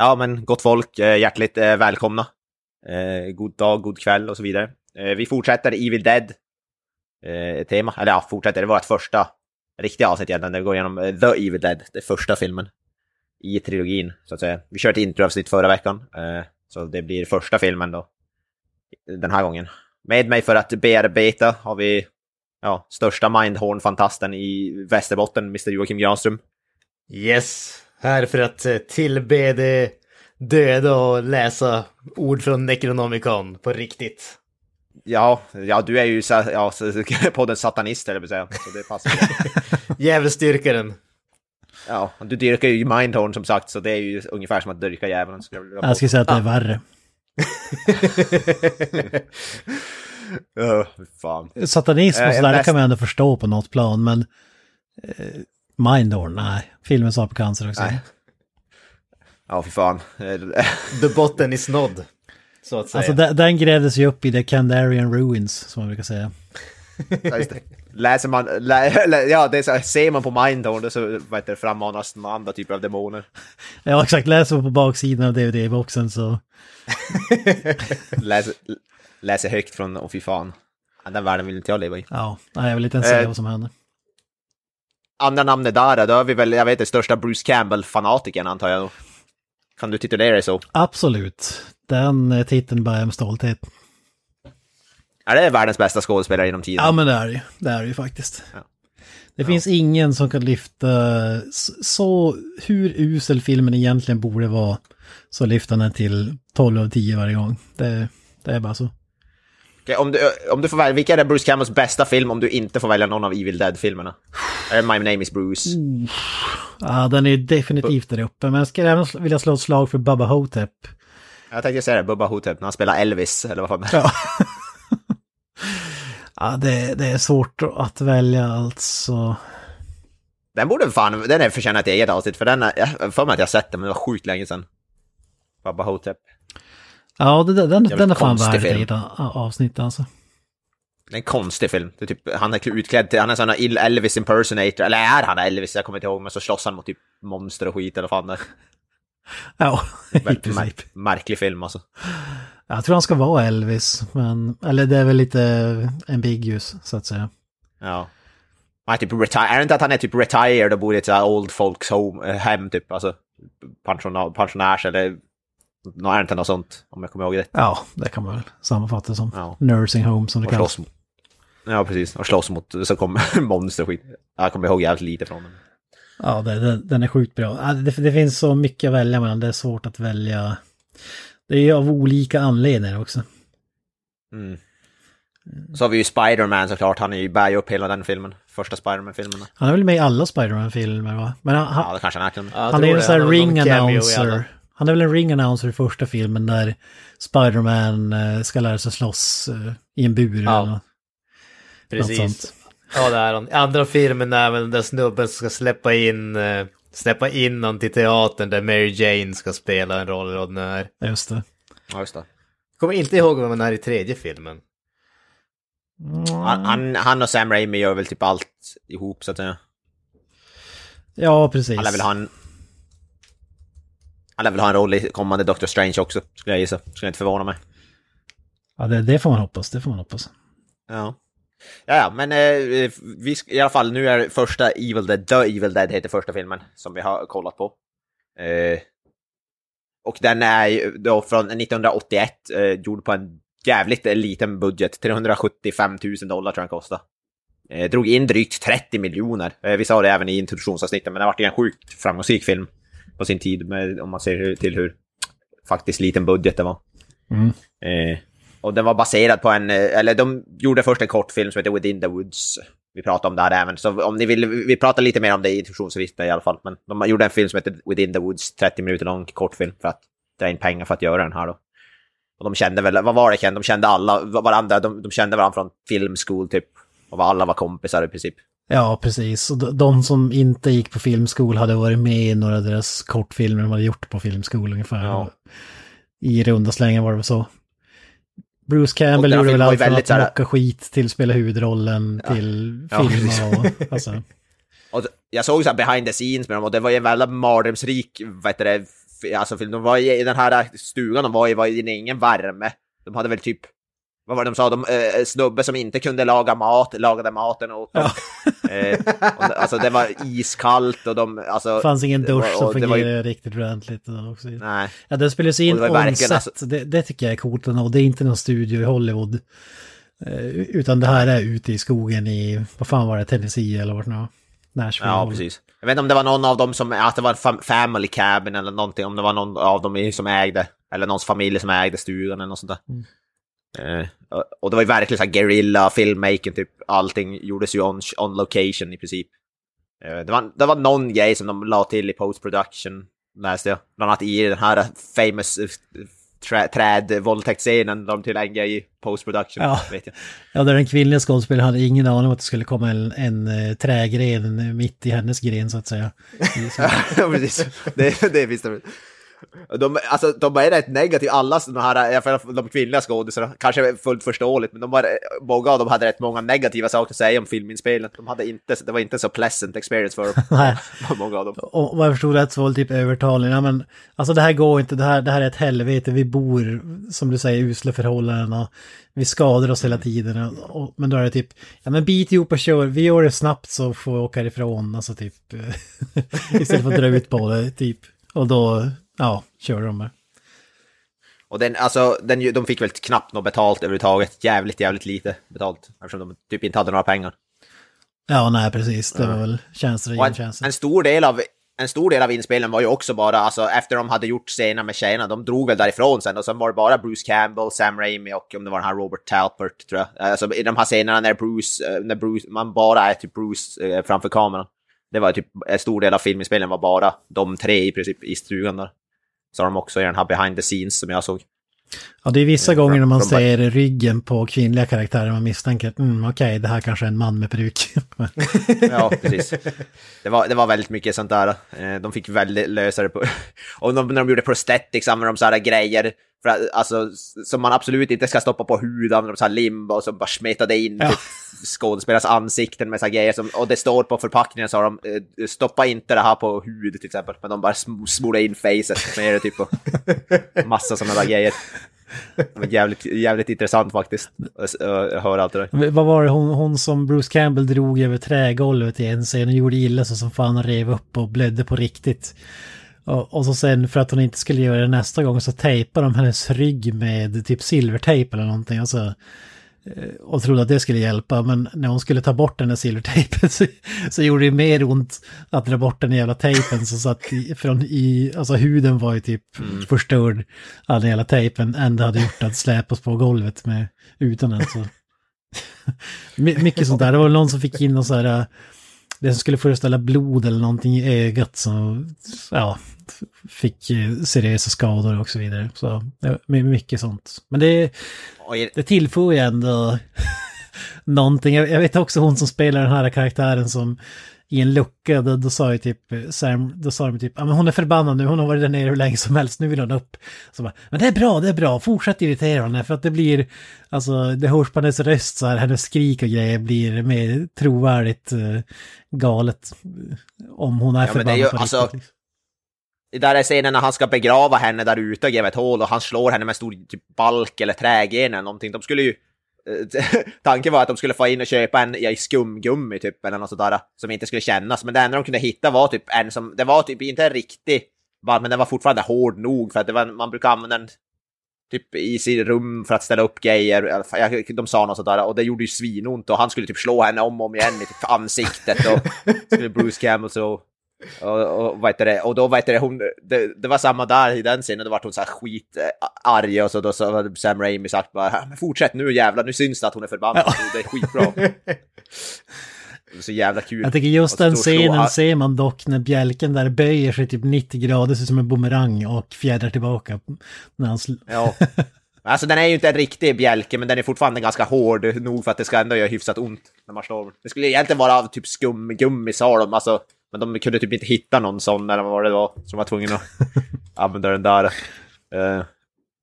Ja, men gott folk, eh, hjärtligt eh, välkomna. Eh, god dag, god kväll och så vidare. Eh, vi fortsätter Evil Dead eh, tema, eller ja, fortsätter, det var vårt första riktiga avsnitt egentligen, där vi går igenom eh, The Evil Dead, den första filmen i trilogin, så att säga. Vi körde ett introavsnitt förra veckan, eh, så det blir första filmen då, den här gången. Med mig för att bearbeta har vi ja, största mindhorn-fantasten i Västerbotten, Mr Joakim Granström. Yes, här för att eh, tillbe det döda och läsa ord från Necronomicon på riktigt. Ja, ja du är ju sa- ja, så- poddens satanist, eller säga. Så det passar. Djävulsdyrkaren. ja, du dyrkar ju Mindhorn som sagt, så det är ju ungefär som att dyrka djävulen. jag Jag skulle säga att det är värre. Fy fan. Satanism Eh, och sådär, det kan man ändå förstå på något plan, men eh, Mindhorn, nej. Filmens apcancer också. Nej. Ja, fy fan. The botten is nådd. Så att säga. Alltså den, den grävdes ju upp i The Kandarian Ruins, som man brukar säga. ja, just det. Läser man, lä, lä, ja, det är så, ser man på Mindhorn, så vad heter, det, frammanas några andra typer av demoner. Ja, exakt. Läser man på baksidan av DVD-boxen så... Läser, läser högt från, och fy fan. Den världen vill inte jag leva i. Ja, nej, jag vill inte ens säga Eh, vad som händer. Andra namnet där, då har vi väl, jag vet, den största Bruce Campbell-fanatikern antar jag. Kan du titulera dig så? Absolut. Den eh, titeln bär jag med stolthet. Är det världens bästa skådespelare genom tiden? Ja, men det är det ju. Det är det ju faktiskt. Ja. Det finns ingen som kan lyfta så hur usel filmen egentligen borde vara så lyfter den till 12 av 10 varje gång. Det, det är bara så. Om, du, om du får välja, vilka är Bruce Campbells bästa film om du inte får välja någon av Evil Dead-filmerna? Är det My Name Is Bruce? Ja, den är definitivt där uppe. Men jag skulle även vilja slå ett slag för Bubba Hotep. Jag tänkte säga det, Bubba Hotep, när han spelar Elvis, eller vad fan Ja. ja, det, det är svårt att välja alltså. Den borde fan, den är förtjänar ett eget avsnitt, för den är, jag för mig att jag sett den, men det var sjukt länge sedan. Bubba Hotep. Ja, det, den, den, Jävligt den är fan värd ett film. a- avsnitt alltså. Det är en konstig film. Det är typ, han är utklädd till, han är sån här Elvis impersonator, eller är han Elvis? Jag kommer inte ihåg, men så slåss han mot typ monster och skit eller vad fan det. Ja, i princip. mär- märklig film alltså. Jag tror han ska vara Elvis, men... Eller det är väl lite ambiguous, så att säga. Ja. Han är typ retire, är det inte att han är typ retired och bor i ett old folks home, eh, hem typ, alltså pensionärs eller nå, är inte något sånt, om jag kommer ihåg rätt. Ja, det kan man väl sammanfatta som. Ja. Nursing home som det Och kallas. mot, ja, precis. Och slåss mot, så kommer monster skit. Jag kommer ihåg jävligt lite från den. Ja, det, det, den är sjukt bra. Det, det finns så mycket att välja mellan, det är svårt att välja. Det är ju av olika anledningar också. Mm. Så har vi ju Spider-Man såklart, han är ju bär ju upp hela den filmen. Första Spider-Man-filmerna. Han är väl med i alla Spiderman-filmer va? Men han, Ja, han, det kanske han är. jag han är ju en sån här ring announcer. Han är väl en ring announcer i första filmen där Spiderman eh, ska lära sig slåss eh, i en bur Ja, eller något Precis. sånt. Ja, det är han. Andra filmen är väl den där snubben som ska släppa in, eh, släppa in någon till teatern där Mary Jane ska spela en roll vad den är. Just det. Ja, just det. Kommer inte ihåg vem han är i tredje filmen. Han, han, han och Sam Raimi gör väl typ allt ihop så att säga. Ja, precis. Han lär väl ha en... Han lär väl ha en roll i kommande Doctor Strange också, skulle jag gissa. Skulle inte förvåna mig. Ja, det, det får man hoppas. Det får man hoppas. Ja. Ja, ja, men eh, vi, i alla fall, nu är första Evil Dead, The Evil Dead heter första filmen som vi har kollat på. Eh, och den är ju då från 1981, eh, gjord på en jävligt liten budget, 375 000 dollar tror jag den kostade. Eh, drog in drygt 30 miljoner. Eh, vi sa det även i introduktionsavsnittet, men det har varit en sjukt framgångsrik film på sin tid, med, om man ser till hur faktiskt liten budget det var. Mm. Eh, och den var baserad på en, eh, eller de gjorde först en kortfilm som heter Within the Woods. vi pratade om det här även. Så om ni vill, vi pratar lite mer om det i introduktionsavsnittet i alla fall. Men de gjorde en film som heter Within the Woods, 30 minuter lång kortfilm för att dra in pengar för att göra den här då. Och de kände väl, vad var det, de kände alla varandra, de, de kände varandra från filmskol typ. Och alla var kompisar i princip. Ja, precis. Och de, som inte gick på filmskol hade varit med i några av deras kortfilmer de hade gjort på filmskol ungefär. Ja. I runda slängar var det väl så. Bruce Campbell gjorde väl allt från att mocka skit till spela huvudrollen till Ja, filma och alltså. Och jag såg så här behind the scenes med dem och det var ju en väldigt mardrömsrik, vad heter det, alltså film. De var i den här stugan de var i, var ju ingen värme. De hade väl typ, vad var det de sa, de, eh, snubbe som inte kunde laga mat, lagade maten åt dem. Eh, och, alltså det var iskallt och de, alltså... Det fanns ingen dusch som och var ju- fungerade riktigt ordentligt. Också. Nej. Ja, den spelas in on-set. alltså- Det, det tycker jag är coolt och det är inte någon studio i Hollywood. Eh, Utan det här är ute i skogen i, vad fan var det, Tennessee eller vart nu? Nashville. Ja, precis. Jag vet inte om det var någon av dem som, att det var family cabin eller någonting, om det var någon av dem som ägde, eller någons familj som ägde stugan eller något sånt där. Eh, och- det var ju verkligen så här guerrilla filmmaking, typ allting gjordes ju on, on location i princip. Eh, det, var, det var någon grej som de la till i post production, läste jag. Bland annat i den här famous eh, trä, träd-våldtäktsscenen, de till en grej i post production, Ja. vet jag. Ja, där den kvinnliga skådespelaren hade ingen aning om att det skulle komma en, en eh, trägren mitt i hennes gren så att säga. Ja, precis. Det, det visste de. De, alltså, de är rätt negativa, alla sådana här, de kvinnliga skådisarna, kanske fullt förståeligt, men de var, många av dem hade rätt många negativa saker att säga om filminspelen. De hade inte, det var inte så pleasant experience för dem, Nej. många av dem. Och vad jag förstod rätt så var det typ övertalning. Ja, men alltså det här går inte, det här, det här är ett helvete. Vi bor, som du säger, i usla förhållanden och vi skadar oss hela tiden. Och, och, men då är det typ, ja men bit ihop och kör, vi gör det snabbt så får vi åka ifrån. Alltså typ, istället för att dra ut på det, typ. Och då, ja, kör de med. Och den, alltså, den, de fick väl knappt något betalt överhuvudtaget, jävligt, jävligt lite betalt, eftersom de typ inte hade några pengar. Ja, nej precis, det var väl tjänster Och och en, en, stor del av, en stor del av inspelningen var ju också bara, alltså efter de hade gjort scener med tjejerna, de drog väl därifrån sen och sen var det bara Bruce Campbell, Sam Raimi och om det var den här Robert Talbert tror jag. Alltså i de här scenerna när Bruce, eh, när Bruce man bara är typ Bruce eh, framför kameran. Det var typ en stor del av filminspelningen var bara de tre i princip i stugan där. Så har de också i den här behind the scenes som jag såg. Ja, det är vissa gånger när man ser ryggen på kvinnliga karaktärer man misstänker att mm, okej, det här kanske är en man med peruk. Ja, precis. Det var, det var väldigt mycket sånt där. Eh, De fick väldigt lösa det på... Och de, när de gjorde prosthetics använde de så här grejer för att, alltså, som man absolut inte ska stoppa på huden, de så här limba och så bara smetade in Ja. typ, skådespelares ansikten med så här grejer. Som, och det står på förpackningen så har de eh, stoppa inte det här på hud till exempel. Men de bara sm- smorde in facet med det typ och massa sådana där grejer. Jävligt, jävligt intressant faktiskt att höra allt det där. Vad var det hon, hon som Bruce Campbell drog över trägolvet i en scen och gjorde illa sig som fan rev upp och blödde på riktigt. Och, och så sen för att hon inte skulle göra det nästa gång så tejpade de hennes rygg med typ silvertejp eller någonting. Alltså, eh, och trodde att det skulle hjälpa, men när hon skulle ta bort den där silvertejpen så, så gjorde det mer ont att dra bort den jävla tejpen. Så satt i, från i, alltså huden var ju typ förstörd av den jävla tejpen än det hade gjort att släpas på golvet med, utan den. Så. My- Mycket sånt där. Det var någon som fick in någon så här, som skulle föreställa blod eller någonting i ögat som, ja, fick eh, seriösa skador och så vidare. Så mycket sånt. Men det, det tillför ju ändå någonting. Jag, jag vet också hon som spelar den här karaktären som i en lucka, då, då sa ju typ eh, Sam, då sa de typ, ja men hon är förbannad nu, hon har varit där nere hur länge som helst, nu vill hon upp. Så bara, men det är bra, det är bra, fortsätt irritera henne för att det blir, alltså det hörs på hennes röst så här, hennes skrik och grejer blir mer trovärdigt eh, galet. eh, Om hon är Ja, är förbannad ju, på alltså, riktigt. liksom. Där är scenen när han ska begrava henne där ute och gräva ett hål och han slår henne med en stor typ, balk eller trägren eller någonting. De skulle ju... eh, Tanken var att de skulle få in och köpa en i skumgummi typ eller något sådär som inte skulle kännas. Men det enda de kunde hitta var typ en som, det var typ inte en riktig men den var fortfarande hård nog för att var, man brukar använda den typ i sitt rum för att ställa upp grejer. De sa något sådär och det gjorde ju svinont och han skulle typ slå henne om och om igen i typ ansiktet och skulle Bruce Campbell så och, och, vad det, och då vad det, hon, det, det var samma där i den scenen, då var hon så här skit eh, och så då så hade Sam Raimi sagt bara men fortsätt nu jävlar, nu syns det att hon är förbannad, Ja. det är skitbra. Så jävla kul. Jag tycker just den scenen ser man dock när bjälken där böjer sig typ 90 grader, ser som en bumerang och fjädrar tillbaka. När han Ja. Alltså den är ju inte en riktig bjälke, men den är fortfarande ganska hård nog för att det ska ändå göra hyfsat ont när man slår. Det skulle egentligen vara av typ skumgummi sa de, alltså. Men de kunde typ inte hitta någon sån eller vad det var, så de var tvungna att använda den där. Uh,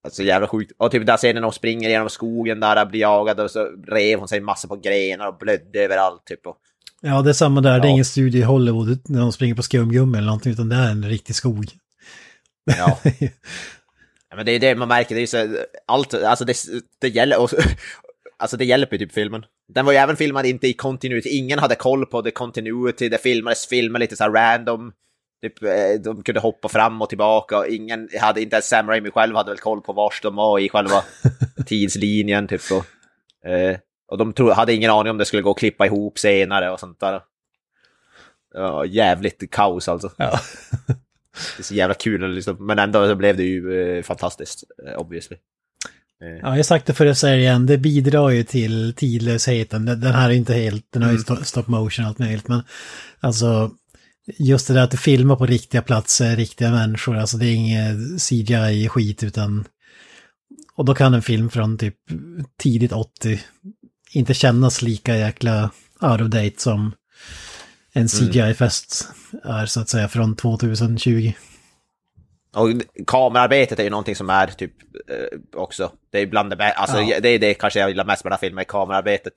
alltså jävla sjukt. Och typ där scenen när hon springer genom skogen där, blir jagad och så rev hon sig massor på grenar och blödde överallt typ. Och, Ja, det är samma där. Det är Ja. ingen studio i Hollywood när de springer på skumgummi eller någonting, utan det är en riktig skog. ja. Ja, men det är det man märker, det är så, allt, alltså det, det gäller, och, alltså det hjälper ju typ filmen. Den var ju även filmad inte i continuity, ingen hade koll på the continuity, det filmades filmer lite så här random. Typ, eh, de kunde hoppa fram och tillbaka och ingen hade, inte ens Sam Raimi själv hade väl koll på vars de var i själva tidslinjen typ. Och, eh, och de tro, hade ingen aning om det skulle gå att klippa ihop senare och sånt där. Ja, jävligt kaos alltså. Ja. Det är så jävla kul, liksom. men ändå så blev det ju eh, fantastiskt, eh, obviously. Eh, Ja, jag har sagt det förr, jag säger det igen, det bidrar ju till tidlösheten. Den här är inte helt, den har ju sto- stop motion och allt möjligt, men alltså just det där att du filmar på riktiga platser, riktiga människor, alltså det är inget CGI-skit utan... Och då kan en film från typ tidigt 80 inte kännas lika jäkla out of date som en CGI-fest är så att säga från 2020. Och kamerarbetet är ju någonting som är typ eh, också, det är bland det bästa, alltså Ja. det är det kanske jag gillar mest med den här filmen, kamerarbetet.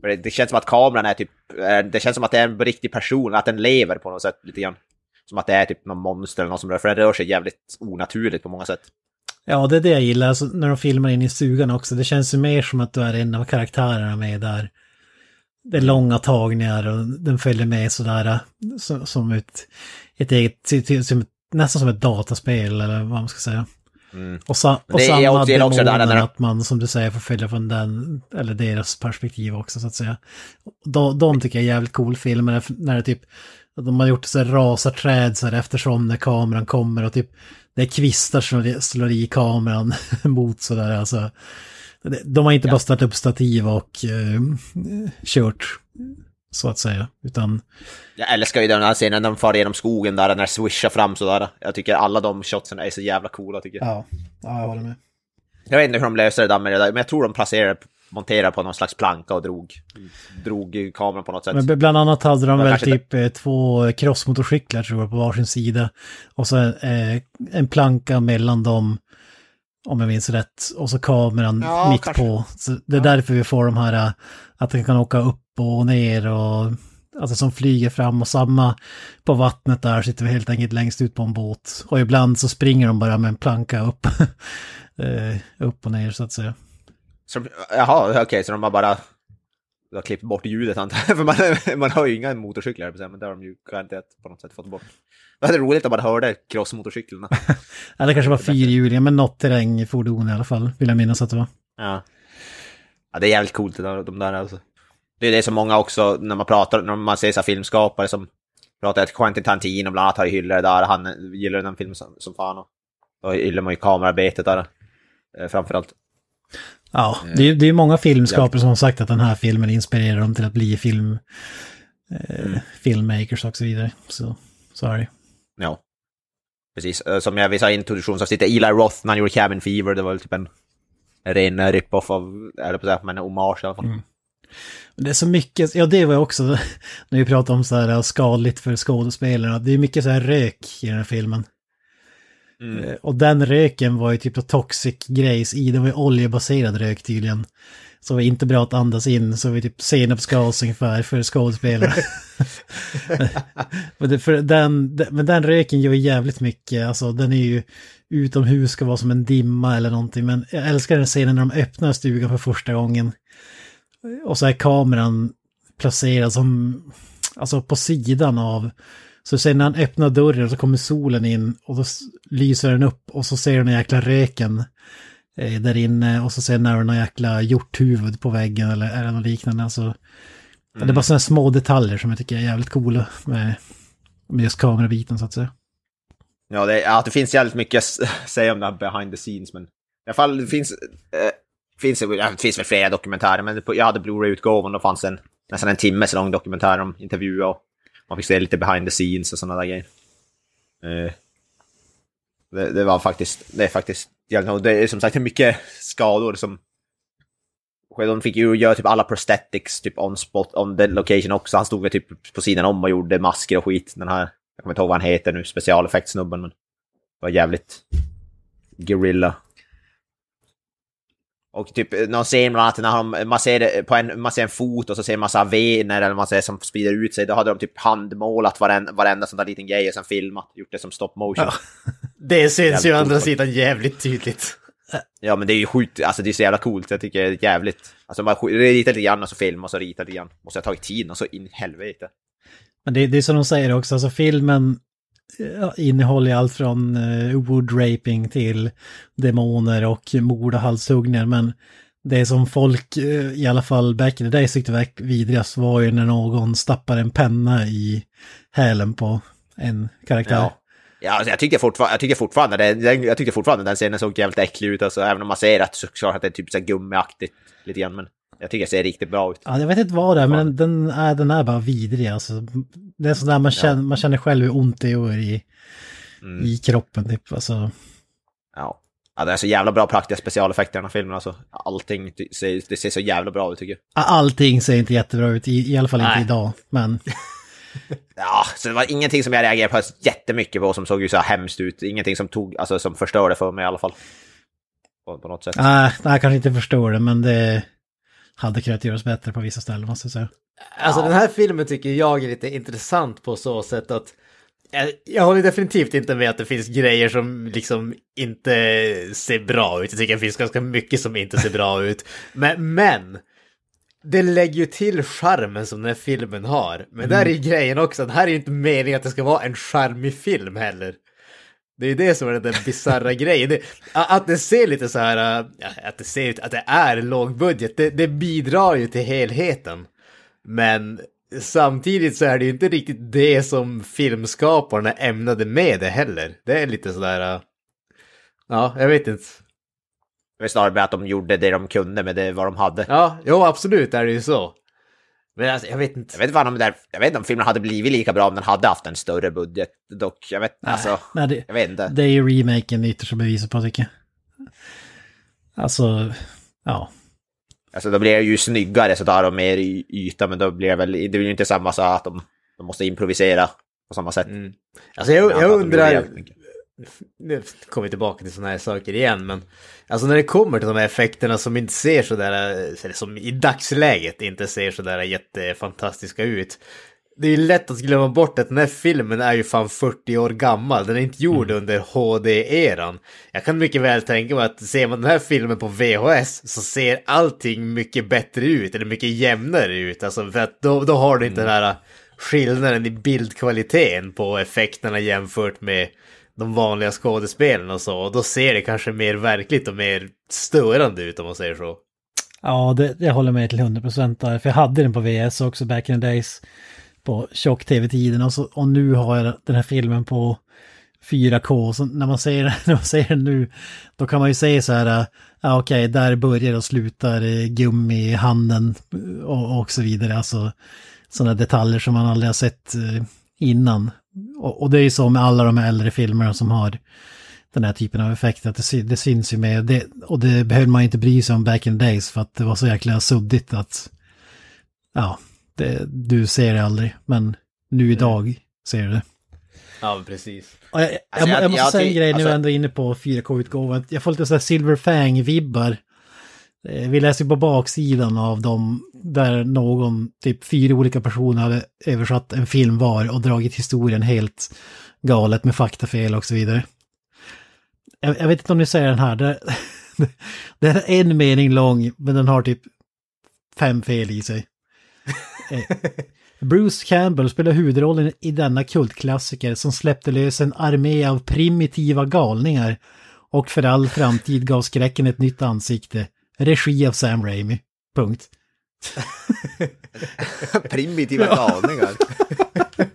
För det, det känns som att kameran är typ, eh, det känns som att det är en riktig person, att den lever på något sätt lite grann. Som att det är typ någon monster eller något som rör, för den rör sig jävligt onaturligt på många sätt. Ja, det är det jag gillar, alltså, när de filmar in i stugan också. Det känns ju mer som att du är en av karaktärerna med där. Det är långa tagningar och den följer med sådär som, som ett, ett eget, som, ett- nästan som ett dataspel eller vad man ska säga. Mm. Och, sa, och Det samma också- är också där att man som du säger får följa från den, eller deras perspektiv också så att säga. De, de tycker jag är jävligt cool filmer, när det typ, de har gjort så här rasarträd så här eftersom när kameran kommer och typ, det är kvistar som slår i kameran mot sådär alltså. De har inte bara startat upp stativ och eh, kört, så att säga, utan Jag älskar ju den här scenen när de far genom skogen där, när swishar fram sådär. Jag tycker alla de shotsen är så jävla coola tycker jag. ja, ja jag håller med. Jag vet inte hur de löser det där med det där, men jag tror de placerade, monterade på någon slags planka och drog, drog kameran på något sätt. Men bland annat hade de Ja, väl typ eh, två crossmotorcyklar tror jag på varsin sida. Och så eh, en planka mellan dem, om jag minns rätt. Och så kameran Ja, mitt kanske. på. Så det är därför vi får de här, eh, att den kan åka upp och ner och alltså som flyger fram och samma på vattnet där sitter vi helt enkelt längst ut på en båt. Och ibland så springer de bara med en planka upp, eh, upp och ner så att säga. Så, jaha, okej, så de har bara de har klippt bort ljudet antar jag. För man, man har ju inga motorcyklar, men det har de ju garanterat på något sätt fått bort. Det hade roligt om man hörde crossmotorcyklarna. Ja, det kanske var fyrhjulingar, men något terrängfordon i alla fall, vill jag minnas att det var. Ja. ja, det är jävligt coolt det där, de där alltså. Det är det som många också, när man pratar, när man ser så filmskapare som pratar att Quentin Tarantino bland annat har ju hyllat det där, han gillar den filmen som, som fan. Och då gillar man ju kamerarbetet där, eh, framförallt. Ja, Eh, det är, det är många filmskapare som har sagt att den här filmen inspirerar dem till att bli film, eh, Mm. filmmakers och så vidare. Så, så är det. Ja. Precis, Eh, som jag visade i introduktionsavsnittet, Eli Roth när han gjorde Cabin Fever, det var väl typ en ren rip-off av, eller på att men en hommage i alla fall. Mm. Det är så mycket, ja det var också när vi pratade om så här eh, skadligt för skådespelarna. Det är mycket så här rök i den här filmen. Mm. Eh, och den röken var ju typ toxic grejs i, det var ju oljebaserad rök tydligen. Så det var inte bra att andas in, så det typ senapsgas ungefär för skådespelare. men, det, för den- men den röken gör jävligt mycket, alltså den är ju utomhus, ska vara som en dimma eller någonting. Men jag älskar den scenen när de öppnar stugan för första gången. Och så är kameran placerad som, alltså på sidan av, så sen när han öppnar dörren så kommer solen in och då lyser den upp och så ser du den jäkla röken eh, där inne och så sen är det någon jäkla hjorthuvud på väggen eller är det något liknande. Alltså, Det är bara sådana små detaljer som jag tycker är jävligt coola med, med just kamerabiten så att säga. Ja, det, ja, det finns jävligt mycket att säga om det här behind the scenes, men i alla fall det finns, eh, finns, det det finns väl flera dokumentärer, men jag hade Blu-ray-utgåvan, då fanns en nästan en timmes lång dokumentär om intervjuer och man fick se lite behind the scenes och sådana där grejer. Eh, det, det, var faktiskt, det är faktiskt, det är som sagt mycket skador som de fick ju göra typ alla prosthetics typ on spot, on the location också. Han stod väl typ på sidan om och gjorde masker och skit. Den här, jag kommer inte ihåg vad han heter nu, specialeffektsnubben, men det var jävligt gorilla. Och typ någon scen bland annat när han, man, ser på en, man ser en fot och så ser man massa vener eller man ser som sprider ut sig. Då hade de typ handmålat varenda, varenda sån där liten grej och sen filmat, gjort det som stop motion. Ja. Det syns ju å andra sidan jävligt tydligt. Ja men det är ju sjukt, alltså det är så jävla coolt, jag tycker det är jävligt. Alltså man ritar lite grann och så filmar och så ritar lite grann. Måste ha tagit tid och så in i helvete. Men det, det är som de säger också, alltså filmen innehåller allt från eh, wood raping till demoner och mord och halshuggningar. Men det som folk, eh, i alla fall back in the days, tyckte var vidrigast var ju när någon stappar en penna i hälen på en karaktär. Ja. Ja, alltså jag tycker fortfarande, jag tycker fortfarande, jag tyckte fortfarande den scenen såg jävligt äcklig ut, alltså, även om man ser att såklart att det är typ så gummiaktigt lite grann, men jag tycker det ser riktigt bra ut. Ja, jag vet inte vad det är, men den, är, den är bara vidrig alltså. Det är sådär man känner, ja. man känner själv hur ont det gör i, mm. i kroppen typ, alltså. Ja. Ja, det är så jävla bra praktiska specialeffekter i den här filmen alltså. Allting ser, det ser så jävla bra ut tycker jag. Allting ser inte jättebra ut, i, i alla fall Nej. inte idag, men... Ja, så det var ingenting som jag reagerade på jättemycket på som såg ju så här hemskt ut. Ingenting som tog, alltså som förstörde för mig i alla fall. På, på något sätt. Nej, jag kanske inte förstår det, men det hade kunnat göras bättre på vissa ställen måste jag säga. Alltså ja. den här filmen tycker jag är lite intressant på så sätt att jag håller definitivt inte med att det finns grejer som liksom inte ser bra ut. Jag tycker det finns ganska mycket som inte ser bra ut. Men, men det lägger ju till charmen som den här filmen har. Men mm. där är ju grejen också, det här är ju inte meningen att det ska vara en charmig film heller. Det är det som är den bisarra grejen. Det, att det ser lite så här, att det ser ut att det är lågbudget, det, det bidrar ju till helheten. Men samtidigt så är det ju inte riktigt det som filmskaparna ämnade med det heller. Det är lite sådär, ja, jag vet inte. Det är snarare att de gjorde det de kunde med det vad de hade. Ja, jo absolut är det ju så. Men alltså, jag vet inte. Jag vet inte, om där, jag vet inte om filmen hade blivit lika bra om den hade haft en större budget. Dock, jag vet, nej, alltså, nej, det, jag vet inte. Det är ju remaken ytterst beviset på tycker jag. Alltså, ja. Alltså då blir det ju snyggare så tar de mer yta, men då blir det väl, det blir ju inte samma sak att de, de måste improvisera på samma sätt. Mm. Alltså jag, jag undrar, nu kommer vi tillbaka till sådana här saker igen, men alltså när det kommer till de här effekterna som inte ser sådär, eller som i dagsläget inte ser sådär jättefantastiska ut. Det är ju lätt att glömma bort att den här filmen är ju fan 40 år gammal. Den är inte gjord mm. under HD-eran. Jag kan mycket väl tänka mig att ser man den här filmen på VHS så ser allting mycket bättre ut, eller mycket jämnare ut. Alltså för att då, då har du inte mm. den här skillnaden i bildkvaliteten på effekterna jämfört med de vanliga skådespelarna och så. Och då ser det kanske mer verkligt och mer störande ut om man säger så. Ja, det, jag håller med till 100% där. För jag hade den på VS också back in the days. På tjock-tv-tiden. Och, och nu har jag den här filmen på 4K. Så när man ser när man den nu, då kan man ju säga så här, äh, ja okej, okay, där börjar och slutar gummihanden gummi i handen och, och så vidare. Alltså sådana detaljer som man aldrig har sett äh, innan. Och, och, det är ju så med alla de äldre filmerna som har den här typen av effekter, att det, det syns ju med. Det, och det behöver man inte bry sig om back in the days för att det var så jäkla suddigt att ja, det, du ser det aldrig. Men nu mm. idag ser du det. Ja, precis. Jag, jag, alltså, jag, jag, måste säga en grej, alltså... nu jag ändå inne på 4K-utgåvan. Jag får lite så här Silver Fang-vibbar. Eh, vi läser på baksidan av dem där någon, typ fyra olika personer hade översatt en film var och dragit historien helt galet med faktafel och så vidare. Jag, jag vet inte om ni säger den här, det, det är en mening lång men den har typ fem fel i sig. Eh, Bruce Campbell spelar huvudrollen i denna kultklassiker som släppte lös en armé av primitiva galningar och för all framtid gav skräcken ett nytt ansikte. Regi av Sam Raimi. Punkt. Primitiva galningar.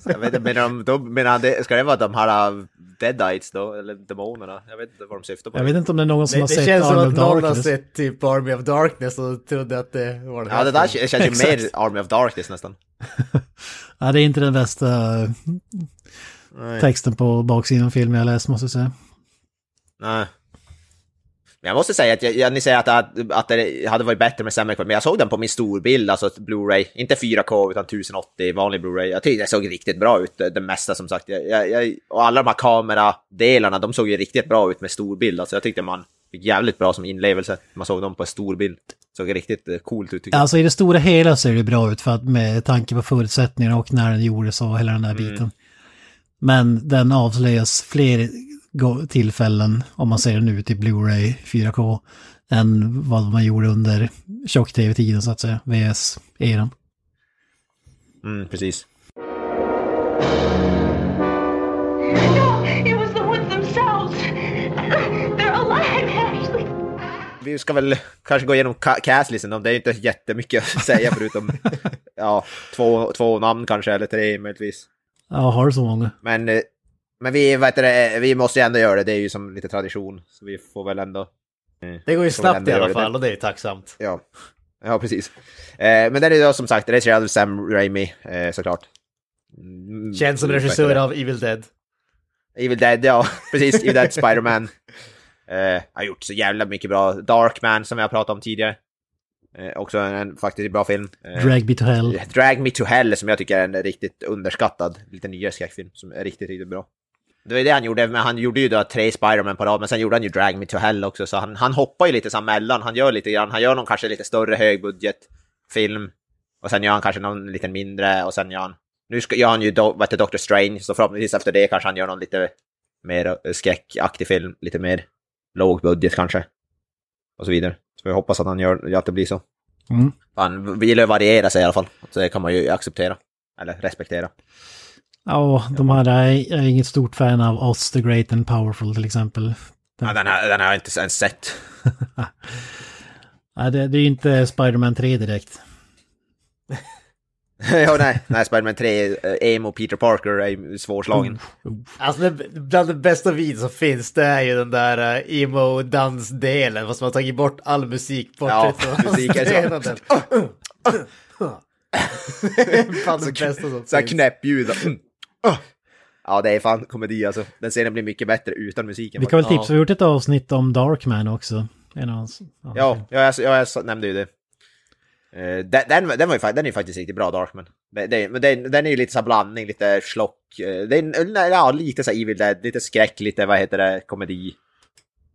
Jag vet inte, menar de, de, menar det, ska det vara de här uh, Deadites då? Eller demonerna? Jag vet inte vad de syftar på. Jag vet inte om det är någon som Det, har det sett känns som Army att of någon har Darkness. sett typ Army of Darkness och trodde att det var den här Ja, det där känns ju mer. Army of Darkness nästan. Ja, det är inte den bästa texten på baksidan av filmen jag läst måste jag säga. Nej. Men jag måste säga att jag, jag, ni säger att, att, att det hade varit bättre med sämre kvalitet, men jag såg den på min storbild, alltså Blu-ray, inte 4K utan 1080 vanlig Blu-ray. Jag tyckte det såg riktigt bra ut, det, mesta som sagt. Jag, jag, och alla de här kameradelarna, de såg ju riktigt bra ut med storbild. Alltså jag tyckte man fick jävligt bra som inlevelse. Man såg dem på storbild. Såg riktigt eh, coolt ut tycker jag. Alltså i det stora hela ser det bra ut för att med tanke på förutsättningarna och när den gjordes och hela den där biten. Men den avslöjas fler tillfällen om man ser den ut i Blu-ray 4K än vad man gjorde under tjock-tv-tiden så att säga, VS-eran. Mm, precis. Vi ska väl kanske gå igenom ca- castlisten, det är inte jättemycket att säga förutom ja, två, två namn kanske, eller tre möjligtvis. Ja, har du så många? Men, eh, men vi, heter det, vi måste ju ändå göra det, det är ju som lite tradition. Så vi får väl ändå... eh, Det går ju snabbt i alla det. fall och det är ju tacksamt. Ja, ja precis. Eh, men den är då som sagt regisserad av Sam Raimi, eh, såklart. Mm, Känns som regissör det? av Evil Dead. Evil Dead, ja. Precis, Evil Dead, Spider-Man. Eh, har gjort så jävla mycket bra. Darkman som jag pratade om tidigare. Eh, också en, en faktiskt bra film. Eh, Drag Me To Hell. Drag Me To Hell som jag tycker är en riktigt underskattad, lite nyare skräckfilm som är riktigt, riktigt bra. Det var det han gjorde, men han gjorde ju då tre Spider-Man på rad, men sen gjorde han ju Drag Me To Hell också, så han, han hoppar ju lite så mellan, han gör lite grann, han gör någon kanske lite större högbudgetfilm, och sen gör han kanske någon lite mindre, och sen gör han, nu ska, gör han ju do, vad heter Doctor Strange, så förhoppningsvis efter det kanske han gör någon lite mer eh, skräckaktig film, lite mer låg budget kanske, och så vidare. Så jag hoppas att han gör, att det blir så. Mm. Han vill ju variera sig i alla fall. Så det kan man ju acceptera. Eller respektera. Ja, de här är, jag är inget stort fan av Oz the Great and Powerful till exempel. Ja, den, här, den har jag inte ens sett. Nej, det, det är ju inte Spider-Man 3 direkt. ja, nej. Nej, Spiderman 3, eh, Emo Peter Parker är svårslagen. Alltså det, bland det bästa videon som finns det är ju den där uh, emo-dansdelen fast man har tagit bort all musik bort. Ja, är så. Bland det bästa som Så här knäppljud. Mm. Ja, det är fan komedi alltså. Den scenen blir mycket bättre utan musiken. Vi kan väl tipsa, vi har gjort ett avsnitt om Darkman också. En av hans, Ja, ja jag, jag, jag nämnde ju det. Eh, den, den, den, var ju, den är ju faktiskt riktigt bra, Darkman. Men den, den är ju lite så blandning, lite schlock. eh, Det är, en- ja, lite så Evil Dead, lite skräck, lite vad heter det, komedi.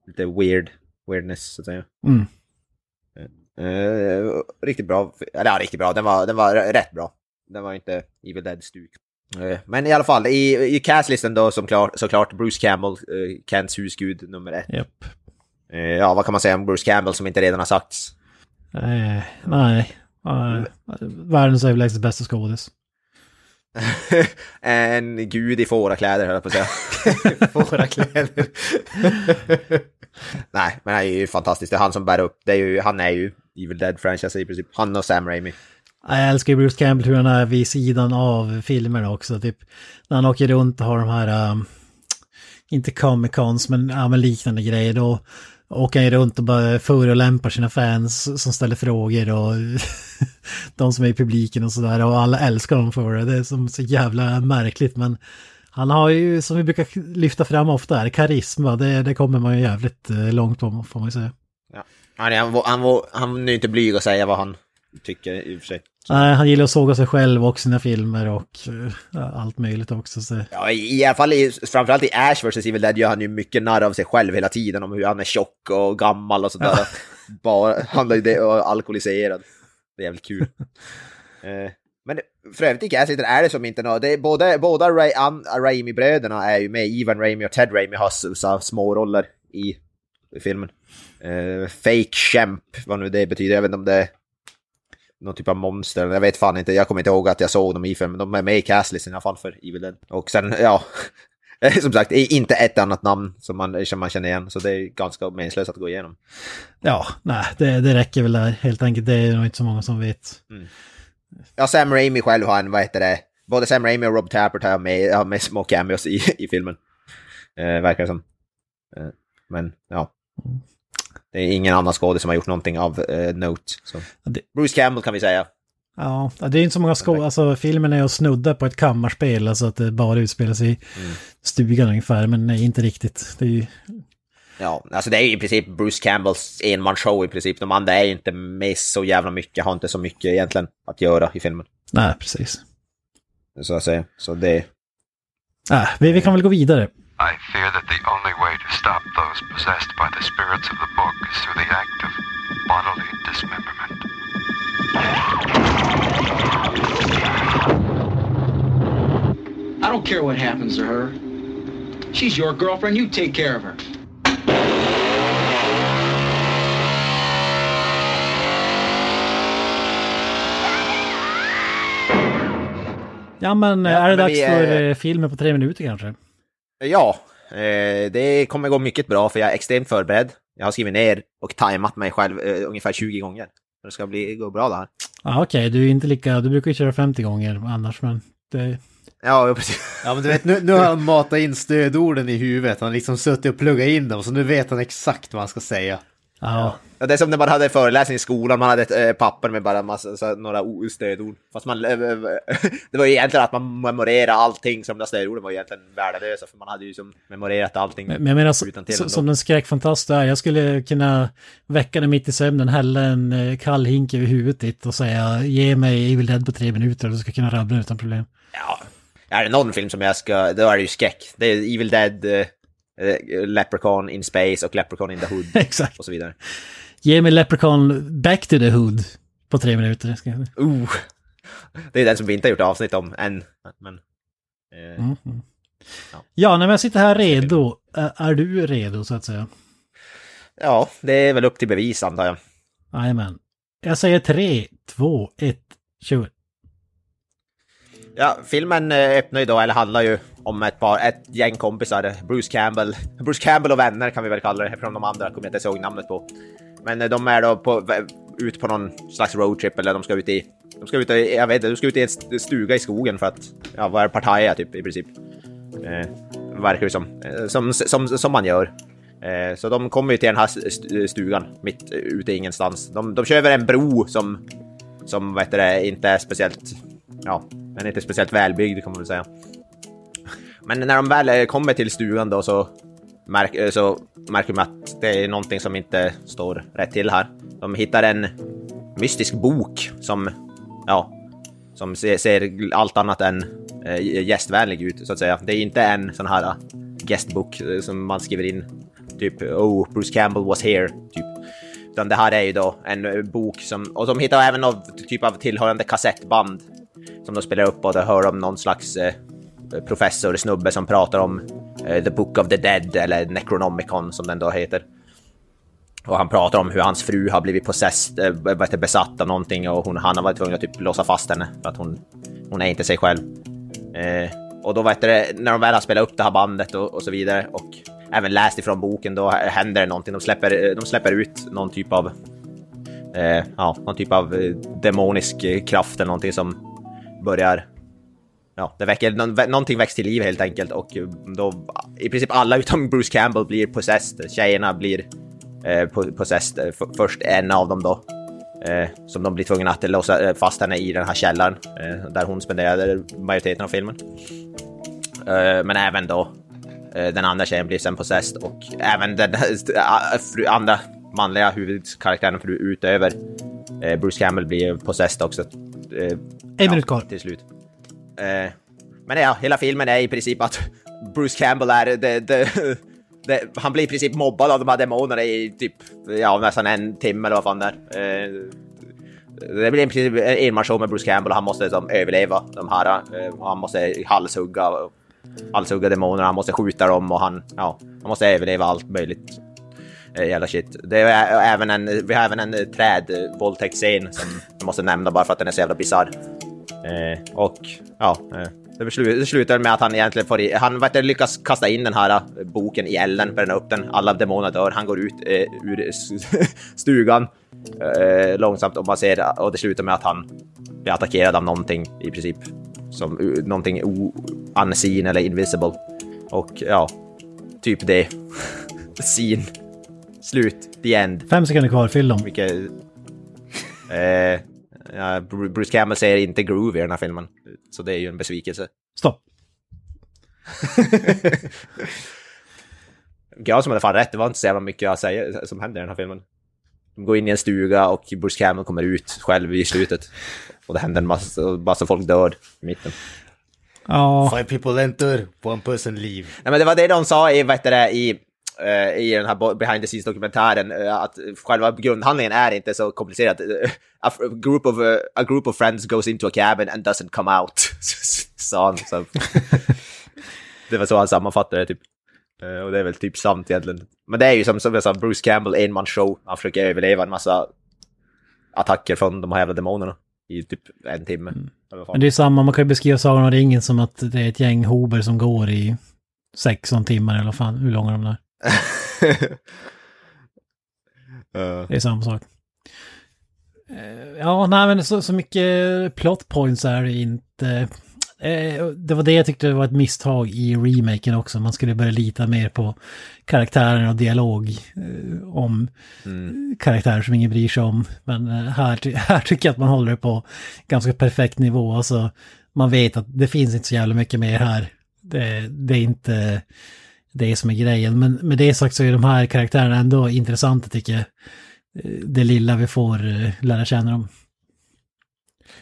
Lite weird, weirdness så att säga. Mm. Eh, riktigt bra, eller ja, riktigt bra, den var, den var rätt bra. Den var inte Evil Dead-stuk. Eh, men i alla fall, i, i castlisten då som klart, såklart Bruce Campbell, uh, Kents husgud nummer ett. Japp. Eh, ja, vad kan man säga om Bruce Campbell som inte redan har sagts? Eh, nej. Uh, världens överlägset bästa skådis. en gud i fårakläder höll jag på att säga. Våra kläder. Nej, men han är ju fantastisk. Det är han som bär upp. Det är ju, han är ju Evil Dead-franchise i princip. Han och Sam Raimi. Jag älskar ju Bruce Campbell hur han är vid sidan av filmerna också. Typ när han åker runt och har de här, um, inte Comic Cons, men, ja, men liknande grejer. Då åker han ju runt och bara förolämpar sina fans som ställer frågor och de som är i publiken och sådär. Och alla älskar honom för det. Det är som så jävla märkligt. Men han har ju, som vi brukar lyfta fram ofta här, karisma. Det, det kommer man ju jävligt eh, långt på, får man ju säga. Ja. Han, han, var- han, var- han är ju inte blyg att säga vad han tycker i och för sig. Nej, han gillar att såga sig själv och sina filmer och eh, allt möjligt också. Så. Ja, i, alla fall i, framförallt i Ash vs Evil Dead gör han ju mycket narr av sig själv hela tiden. Om hur han är tjock och gammal och sådär. Bara, han är alkoholiserad. Det är jävligt kul. eh, men för övrigt i castlisten är det som inte något. Det är både, båda Ray, Raimi-bröderna är ju med. Ivan Raimi och Ted Raimi har så, så, små roller i, i filmen. Eh, fake Champ, vad nu det betyder. Jag vet inte om det är någon typ av monster. Jag vet fan inte. Jag kommer inte ihåg att jag såg dem i filmen. De är med i castlisten i alla fall för Evil Dead. Och sen, ja. Som sagt, inte ett annat namn som man, som man känner igen. Så det är ganska meningslöst att gå igenom. Ja, nej, det, det räcker väl där helt enkelt. Det är nog inte så många som vet. Ja, Sam Raimi själv har en, vad heter det, både Sam Raimi och Rob Tappert har med, har med små cameos i, i filmen. Eh, verkar det som. Eh, men ja. Det är ingen annan skådis som har gjort någonting av eh, note. Så. Bruce Campbell kan vi säga. Ja, det är inte så många skådespelare. Alltså filmen är att snudda på ett kammarspel, alltså att det bara utspelar sig i stugan ungefär, men nej, inte riktigt. Det är ju... Ja, alltså det är ju i princip Bruce Campbells enmansshow i princip. De andra är ju inte med så jävla mycket, har inte så mycket egentligen att göra i filmen. Nej, precis. Så att säga. Så det... Äh, vi, vi kan väl gå vidare. I fear that the only way to stop those possessed by the spirits of the book is through the act of bodily dismemberment. I don't care what happens to her. She's your girlfriend. You take care of her. Ja, men Ja, är det men dags vi, för eh, filmen på tre minuter kanske? Ja, eh, det kommer gå mycket bra för jag är extremt förberedd. Jag har skrivit ner och tajmat mig själv eh, ungefär 20 gånger. Så det ska bli, gå bra det här. Ja, okej, du är inte lika... Du brukar ju köra 50 gånger annars, men... Det... Ja, precis. Ja men du vet, nu, nu har han matat in stödorden i huvudet. Han har liksom suttit och pluggat in dem, så nu vet han exakt vad han ska säga. Ja. Ja, det är som när man hade föreläsning i skolan, man hade ett eh, papper med bara massa, så, några stödord. Fast man, eh, eh, det var ju egentligen att man memorerade allting som de stödorden var egentligen värdelösa, för man hade ju som memorerat allting. Men jag menar, så, som den skräckfantast är, jag skulle kunna väcka dig mitt i sömnen, hälla en kall hink över huvudet ditt och säga ge mig Evil Dead på tre minuter och du ska kunna rabbla utan problem. Ja, är det någon film som jag ska, då är det ju skräck. Det är Evil Dead, Leprechaun in Space och Leprechaun in the Hood Exakt. och så vidare. Ge mig Leprechaun Back to the Hood på tre minuter. Ska jag... Uh. Det är den som vi inte har gjort avsnitt om än. Men, eh, Mm. mm. Ja, när jag sitter här redo, är, är du redo så att säga? Ja, det är väl upp till bevis antar jag. Jajamän. Jag säger tre, två, ett, kör. Ja, filmen eh, öppnar ju då, eller handlar ju om ett par, ett gäng kompisar, Bruce Campbell, Bruce Campbell och vänner kan vi väl kalla det, från de andra kommer jag inte ihåg namnet på. Men eh, de är då på, ut på någon slags roadtrip eller de ska ut i, de ska ut i, jag vet inte, de ska ut i en stuga i skogen för att, ja vad är Pattaya typ i princip. Eh, verkar det som. Eh, som, som, som man gör. Eh, så de kommer ju till den här stugan mitt eh, ute i ingenstans. De, de kör över en bro som, som vad heter det, inte är speciellt, ja, den är inte speciellt välbyggd kan man väl säga. Men när de väl eh, kommer till stugan då så, märk, eh, så märker man att det är någonting som inte står rätt till här. De hittar en mystisk bok som, ja, som ser, ser allt annat än eh, gästvänlig ut så att säga. Det är inte en sån här eh, gästbok som man skriver in typ oh Bruce Campbell was here typ. Utan det här är ju då en bok som, och de hittar även någon typ av tillhörande kassettband som de spelar upp och då hör de någon slags eh, professor, snubbe som pratar om eh, The Book of the Dead eller Necronomicon som den då heter. Och han pratar om hur hans fru har blivit possessed, eh, besatt av någonting och hon, han har varit tvungen att typ låsa fast henne för att hon, hon är inte sig själv. Eh, och då vet det, när de väl har spelat upp det här bandet och, och så vidare och även läst ifrån boken, då händer det någonting. De släpper, eh, de släpper ut någon typ av eh, ja, någon typ av eh, demonisk kraft eller någonting som börjar Ja, det väcker, nå- någonting väcks till liv helt enkelt och eh, då i princip alla utom Bruce Campbell blir possessed. Tjejerna blir eh, po- possessed. Eh, först en av dem då. Eh, som de blir tvungna att låsa eh, fast henne i den här källaren eh, där hon spenderade majoriteten av filmen. Eh, men även då den andra tjejen blir sen possessed och även den fru, andra manliga huvudkaraktären fru, utöver Bruce Campbell blir possessed också. En minut kvar. Till slut. Eh, men ja, hela filmen är i princip att Bruce Campbell är... Det, det, det, han blir i princip mobbad av de här demonerna i typ ja, nästan en timme eller vad fan det är. Eh, det blir i princip en enmansshow med Bruce Campbell och han måste liksom, överleva de här. Eh, han måste halshugga, halshugga demonerna, han måste skjuta dem och han, ja, han måste överleva allt möjligt. Eh, jävla shit. Det är även en, vi har även en trädvåldtäktsscen eh, som jag måste nämna bara för att den är så jävla bisarr. Eh, och ja, eh, det, beslu- det slutar med att han egentligen får i, han vet, lyckas kasta in den här eh, boken i elden, bränna upp den, alla demoner dör, han går ut eh, ur stugan eh, långsamt och man ser, och det slutar med att han blir attackerad av någonting i princip. som uh, någonting unseen eller invisible. Och ja, typ det. Scene. Slut. The end. Fem sekunder kvar, fyll dem. Vilket... Eh, ja, Bruce Campbell säger inte groove i den här filmen. Så det är ju en besvikelse. Stopp. Jag som hade fan rätt, det var inte så jävla mycket jag säger som händer i den här filmen. De går in i en stuga och Bruce Campbell kommer ut själv i slutet. Och det händer en massa, massa folk dör i mitten. Ja, Five people enter, one person leave. Nej men det var det de sa i, vad heter det, i, i den här behind the scenes dokumentären, eh, att själva grundhandlingen är inte så komplicerad. Eh, A, group of, eh, a group of friends goes into a cabin and doesn't come out, sa han. Så. det var så han sammanfattade det typ. Eh, Och det är väl typ sant egentligen. Men det är ju som, som jag sa, Bruce Campbell, en man show. Han försöker överleva en massa attacker från de här jävla demonerna i typ en timme. Fan. men det är samma, man kan ju beskriva Sagan om ringen som att det är ett gäng hober som går i 16 timmar eller vad fan, hur långa de är. Eh, Det är samma sak. Eh, Ja, nej men så, så mycket plot points är det inte. Eh, Det var det jag tyckte var ett misstag i remaken också. Man skulle börja lita mer på karaktärer och dialog eh, om karaktärer som ingen bryr sig om. Men här, här tycker jag att man håller det på ganska perfekt nivå. Alltså, man vet att det finns inte så jävla mycket mer här. Det, det är inte det som är grejen. Men med det sagt så är de här karaktärerna ändå intressanta tycker jag. Eh, Det lilla vi får eh, lära känna dem.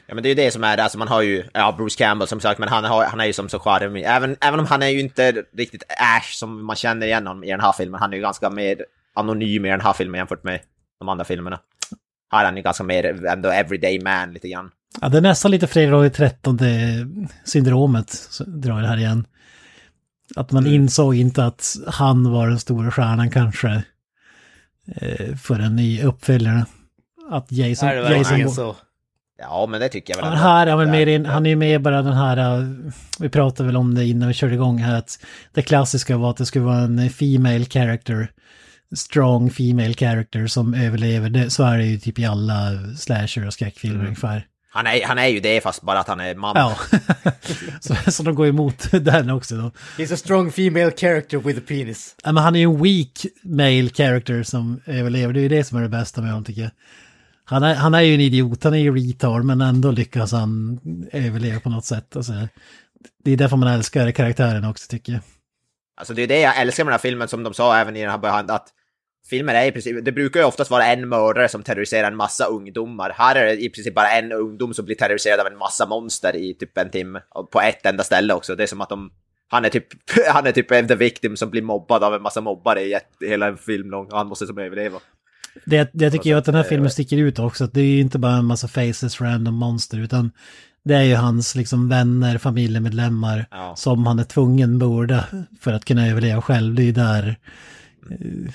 Ja men det är ju det som är det, alltså man har ju, ja Bruce Campbell som sagt, men han, har, han är ju som så charmig. Även, även om han är ju inte riktigt Ash som man känner igen honom i den här filmen. Han är ju ganska mer anonym i den här filmen jämfört med de andra filmerna. Här är han ju ganska mer ändå everyday man lite grann. Ja, det är nästan lite Fredag den 13 syndromet, drar det här igen. Att man insåg inte att han var den stora stjärnan kanske eh, förrän i uppföljarna. Att Jason... Är det Jason verkligen så? Ja men det tycker jag väl. Här Ja, mer in, han är ju med bara den här, eh, vi pratade väl om det innan vi körde igång här, att det klassiska var att det skulle vara en female character, strong female character som överlever. Det, så är det ju typ i alla slasher och skräckfilmer Mm. ungefär. Han, är, han är ju det fast bara att han är man. Ja, så, så de går emot den också då. He's a strong female character with a penis. Ja, men han är ju en weak male character som överlever, det är ju det som är det bästa med honom tycker jag. Han är, han är ju en idiot, han är ju retard, men ändå lyckas han överleva på något sätt. Alltså, det är därför man älskar karaktären också tycker jag. Alltså det är det jag älskar med den här filmen som de sa även i den här behind, att filmer är i princip, det brukar ju oftast vara en mördare som terroriserar en massa ungdomar. Här är det i princip bara en ungdom som blir terroriserad av en massa monster i typ en timme. På ett enda ställe också. Det är som att de, han är typ, han är typ the victim som blir mobbad av en massa mobbare i ett, hela en film lång och han måste som överleva. Det, det tycker jag att den här filmen sticker ut också, att det är ju inte bara en massa faces, random monster, utan det är ju hans liksom vänner, familjemedlemmar Ja. som han är tvungen mörda för att kunna överleva själv. Det är ju där eh,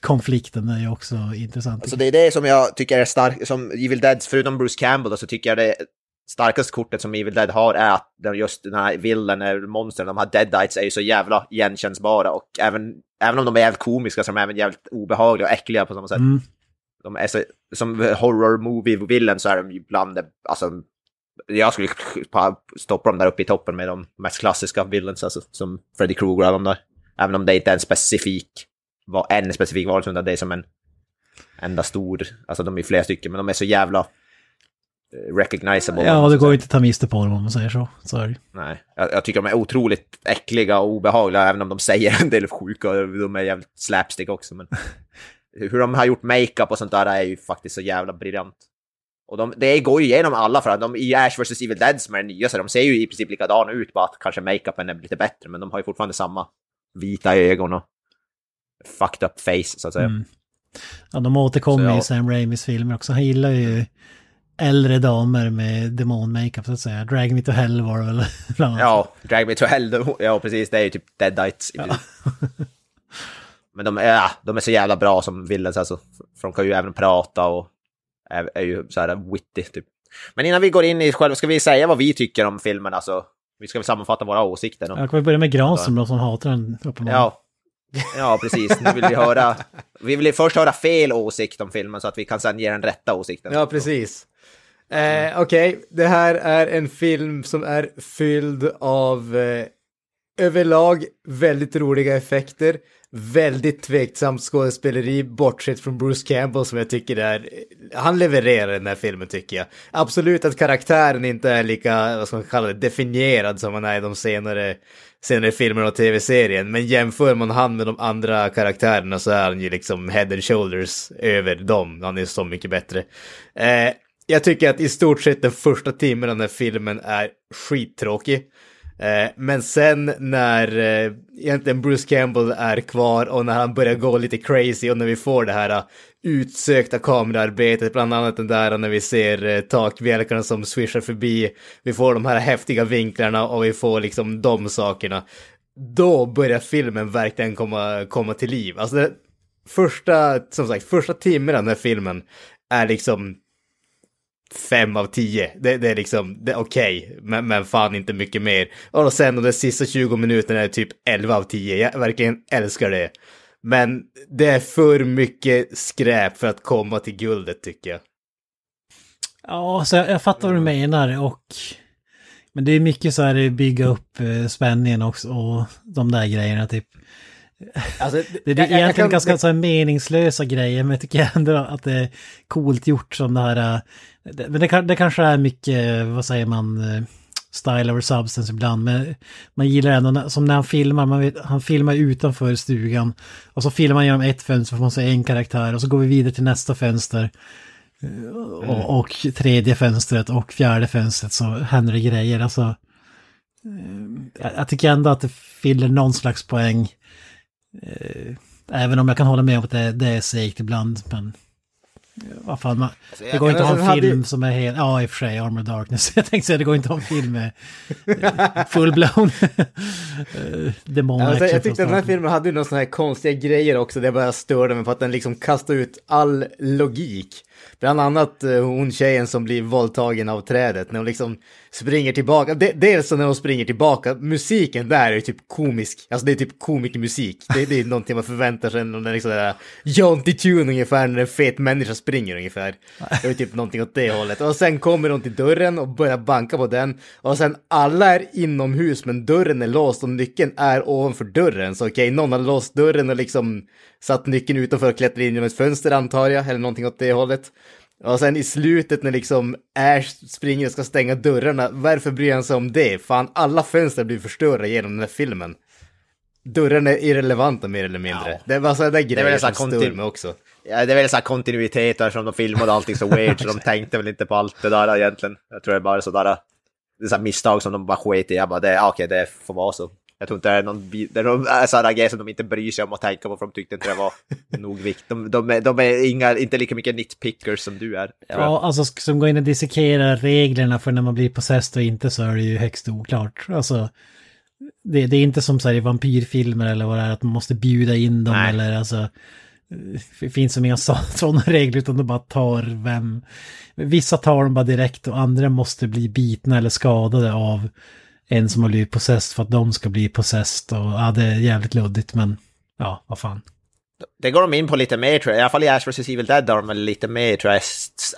konflikten är ju också intressant. Alltså det är det som jag tycker är starkt, som Evil Dead, förutom Bruce Campbell då, så tycker jag det starkaste kortet som Evil Dead har är att just den här villen, eller monstren, de här deadites är ju så jävla igenkännbara och även, även om de är jävligt komiska så är de även jävligt obehagliga och äckliga på samma sätt. Mm. De är så, som horror movie villen så är de ju bland det, alltså jag skulle pa- stoppa dem där uppe i toppen med de mest klassiska villains, alltså som Freddy Krueger och de där. Även om det inte är en specifik, var en specifik utan det är som en enda stor, alltså de är flera stycken, men de är så jävla eh, recognizable. Ja, det går ju inte att ta miste på dem om man säger så. så är det. Nej, jag, jag tycker de är otroligt äckliga och obehagliga, även om de säger en del sjuka, och de är jävligt slapstick också. Men hur de har gjort makeup och sånt där är ju faktiskt så jävla briljant. Och de, det går ju igenom alla för att de i Ash vs. Evil Dead som är den nya, så de ser ju i princip likadana ut, bara att kanske makeupen är lite bättre, men de har ju fortfarande samma vita ögon och fucked up face, så att säga. Mm. Ja, de återkommer Så i jag- Sam Raimis filmer också. Han gillar ju äldre damer med demon-makeup så att säga. Drag Me To Hell var det väl bland annat. Ja, Drag Me To Hell, ja precis, det är ju typ Deadites. i princip. Men de är, ja, de är så jävla bra som villains alltså. För de kan ju även prata och är, är ju så här witty typ. Men innan vi går in i själva, ska vi säga vad vi tycker om filmen alltså? Vi ska väl sammanfatta våra åsikter. Då. Jag kan väl börja med Granström då som hatar den uppenbarligen. Ja. Ja, precis. Nu vill vi höra... Vi vill först höra fel åsikt om filmen så att vi kan sen ge den rätta åsikten. Ja, precis. Eh, Okej, det här är en film som är fylld av eh, överlag väldigt roliga effekter, väldigt tveksamt skådespeleri bortsett från Bruce Campbell som jag tycker är, han levererar den här filmen tycker jag. Absolut att karaktären inte är lika, vad ska man kalla det, definierad som han är i de senare, senare filmerna och tv-serien, men jämför man han med de andra karaktärerna så är han ju liksom head and shoulders över dem, han är så mycket bättre. Eh, jag tycker att i stort sett den första timmen av den här filmen är skittråkig. Eh, men sen när eh, egentligen Bruce Campbell är kvar och när han börjar gå lite crazy och när vi får det här eh, utsökta kamerarbetet, bland annat den där när vi ser takbjälkarna som swishar förbi, vi får de här häftiga vinklarna och vi får liksom de sakerna. Då börjar filmen verkligen komma, komma till liv. Alltså det, första, som sagt, första timmen av den här filmen är liksom fem av tio. Det, det är liksom, det är okej, okay, men, men fan inte mycket mer. Och sen de sista 20 minuterna är typ 11 av 10. Jag verkligen älskar det. Men det är för mycket skräp för att komma till guldet tycker jag. Ja, så jag, jag fattar vad du menar och... Men det är mycket så här bygga upp eh, spänningen också och de där grejerna typ. Alltså, det, är jag, egentligen jag kan, ganska så här meningslösa grejer, men jag tycker ändå att det är coolt gjort som det här... Det, men det, det kanske är mycket, vad säger man, style over substance ibland. Men man gillar ändå, som när han filmar, man vet, han filmar utanför stugan. Och så filmar man genom ett fönster för man ser en karaktär och så går vi vidare till nästa fönster. Och, mm. och tredje fönstret och fjärde fönstret så händer det grejer. Alltså, jag, jag tycker ändå att det fyller någon slags poäng. Eh, även om jag kan hålla med om att det, det är segt ibland. Men vad fan, man, alltså, det går inte att ha en alltså, film hade... som är helt... Ja, i och för sig, Armor Darkness. Jag tänkte säga det går inte att ha en film med eh, full-blown demon alltså, Jag tyckte den här filmen hade ju några sådana här konstiga grejer också. Det bara störde mig för att den liksom kastar ut all logik. Bland annat eh, hon tjejen som blir våldtagen av trädet när hon liksom springer tillbaka. dels när de springer tillbaka, musiken där är typ komisk. Alltså det är typ komikermusik. Det, det är någonting man förväntar sig, någon liksom där Jonty Tune ungefär när en fet människa springer ungefär. Det är typ någonting åt det hållet. Och sen kommer de till dörren och börjar banka på den. Och sen alla är inomhus men dörren är låst och nyckeln är ovanför dörren. Så okej, okay, någon har låst dörren och liksom satt nyckeln utanför och klättrat in genom ett fönster antar jag, eller någonting åt det hållet. Och sen i slutet när liksom Ash springer och ska stänga dörrarna, varför bryr han sig om det? Fan, alla fönster blir förstörda genom den här filmen. Dörrarna är irrelevanta mer eller mindre. Ja. Det var sådana där grejer som stör mig också. Ja, det är väl så här kontinuiteter som de filmade allting så weird, så de tänkte väl inte på allt det där egentligen. Jag tror det är bara sådär, det är så misstag som de bara sket i. Jag bara, det, okej, det får vara så. Jag tror inte det är någon det är äh, sådana grejer som de inte bryr sig om att tänka på för de tyckte inte det var nog vikt. De, de, är, de är inga, inte lika mycket nitpickers som du är. Ja, alltså som går in och dissekerar reglerna för när man blir possessed och inte så är det ju högst oklart. Alltså, det, det är inte som så här i vampyrfilmer eller vad det är, att man måste bjuda in dem Nej. eller alltså... Det finns som inga sådana regler utan de bara tar vem... Vissa tar dem bara direkt och andra måste bli bitna eller skadade av en som har blivit possessed för att de ska bli possessed. Och ja, det är jävligt luddigt men ja, vad fan. Det går de in på lite mer tror jag, i alla fall i Ash vs Evil Dead har de lite mer tror jag,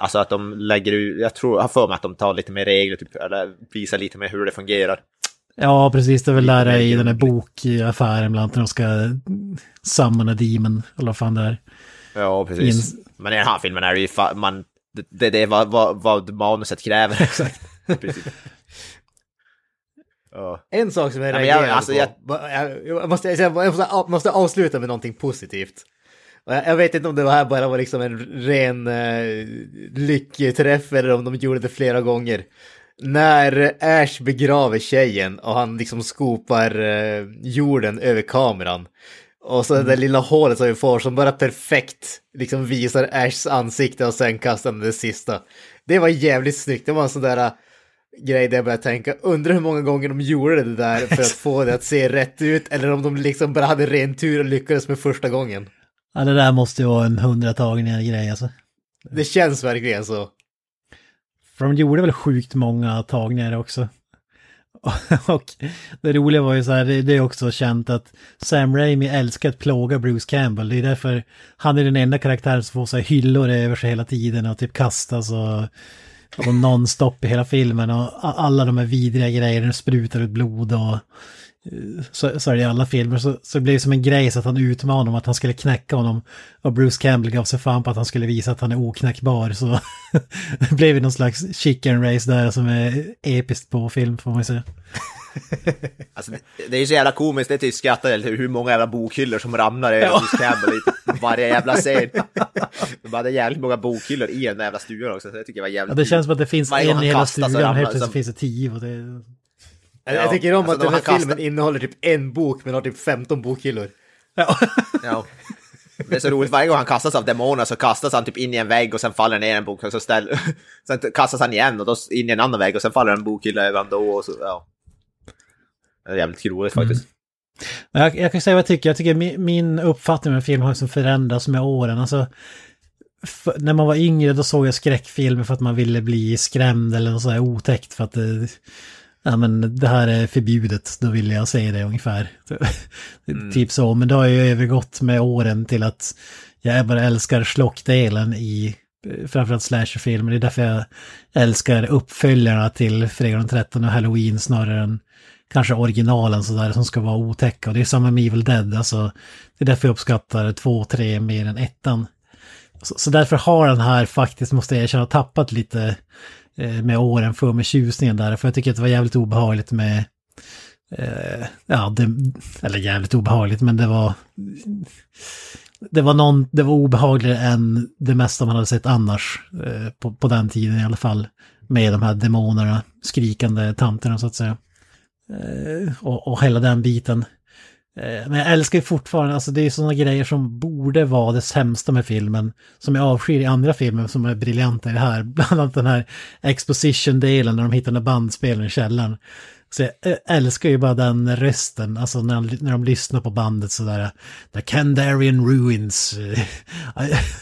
alltså att de lägger ut, jag tror, har för mig att de tar lite mer regler, typ, eller visar lite mer hur det fungerar. Ja, precis, det är väl där i den här bokaffären bland annat när de ska summona demon, eller vad fan det är. Ja, precis. In... Men i den här filmen är det ju, man, det, det är vad, vad, vad manuset kräver. Exakt. precis. En sak som jag reagerar alltså, jag, på, jag, måste, jag, måste, måste avsluta med någonting positivt. Jag vet inte om det här bara var liksom en ren uh, lycketräff eller om de gjorde det flera gånger. När Ash begraver tjejen och han liksom skopar uh, jorden över kameran. Och så mm. det lilla hålet som vi får som bara perfekt liksom visar Ashs ansikte och sen kastar han det sista. Det var jävligt snyggt, det var en sån där grej där jag började tänka, undrar hur många gånger de gjorde det där för att få det att se rätt ut eller om de liksom bara hade ren tur och lyckades med första gången. Ja, det där måste ju vara en hundratagningar grej alltså. Det känns verkligen så. För de gjorde väl sjukt många tagningar också. och det roliga var ju så här, det är också känt att Sam Raimi älskar att plåga Bruce Campbell. Det är därför han är den enda karaktären som får så här hyllor över sig hela tiden och typ kastas och och nonstop i hela filmen och alla de här vidriga grejerna, sprutar ut blod och eh, så, så är det i alla filmer. Så, så det blev som en grej så att han utmanade honom att han skulle knäcka honom. Och Bruce Campbell gav sig fan på att han skulle visa att han är oknäckbar. Så det blev ju någon slags chicken race där som är episkt på film får man ju säga. Alltså, det, det är ju så jävla komiskt, det är typ skrattar jag hur många jävla bokhyllor som ramlar över Ja. Campbell i varje jävla scen. De hade jävligt många bokhyllor i den där jävla stugan också, så jag tycker det var Ja, jävligt det kul. känns som att det finns en i hela stugan, ramlar- helt plötsligt som- finns det tio. Och det, Jag, Ja, jag tycker om alltså att de den här har kastat- filmen innehåller typ en bok men har typ 15 bokhyllor. ja. Ja. Det är så roligt, varje gång han kastas av demoner så kastas han typ in i en vägg och sen faller ner en bok och så ställ... Sen kastas han igen och då in i en annan vägg och sen faller en bokhylla över honom då och så, ja. Jävligt roligt faktiskt. Men jag, jag kan säga vad jag tycker. Jag tycker min, min uppfattning med film har liksom förändrats med åren. Alltså, f- när man var yngre då såg jag skräckfilmer för att man ville bli skrämd eller något så här otäckt för att det, ja, men det här är förbjudet. Då ville jag säga det ungefär. Typ så. Men då har jag övergått med åren till att jag bara älskar slockdelen i eh, framförallt slasherfilmer. Det är därför jag älskar uppföljarna till Fredag den 13 och Halloween snarare än kanske originalen sådär som ska vara otäcka. Och det är samma med Evil Dead, alltså det är därför jag uppskattar två, tre mer än 1. Så, så därför har den här faktiskt, måste jag erkänna, tappat lite eh, med åren för med tjusningen där. För jag tycker att det var jävligt obehagligt med, eh, ja, det, eller jävligt obehagligt, men det var, det var någon, det var obehagligare än det mesta man hade sett annars eh, på, på den tiden i alla fall. Med de här demonerna, skrikande tanterna så att säga. Eh, och, och hela den biten. Eh, men jag älskar ju fortfarande, alltså det är sådana grejer som borde vara det sämsta med filmen. Som jag avskyr i andra filmer som är briljanta i det här. Bland annat den här exposition-delen när de hittar den bandspelaren i källaren. Så jag eh, älskar ju bara den rösten, alltså när, de- när de lyssnar på bandet sådär. The Kandarian Ruins. I,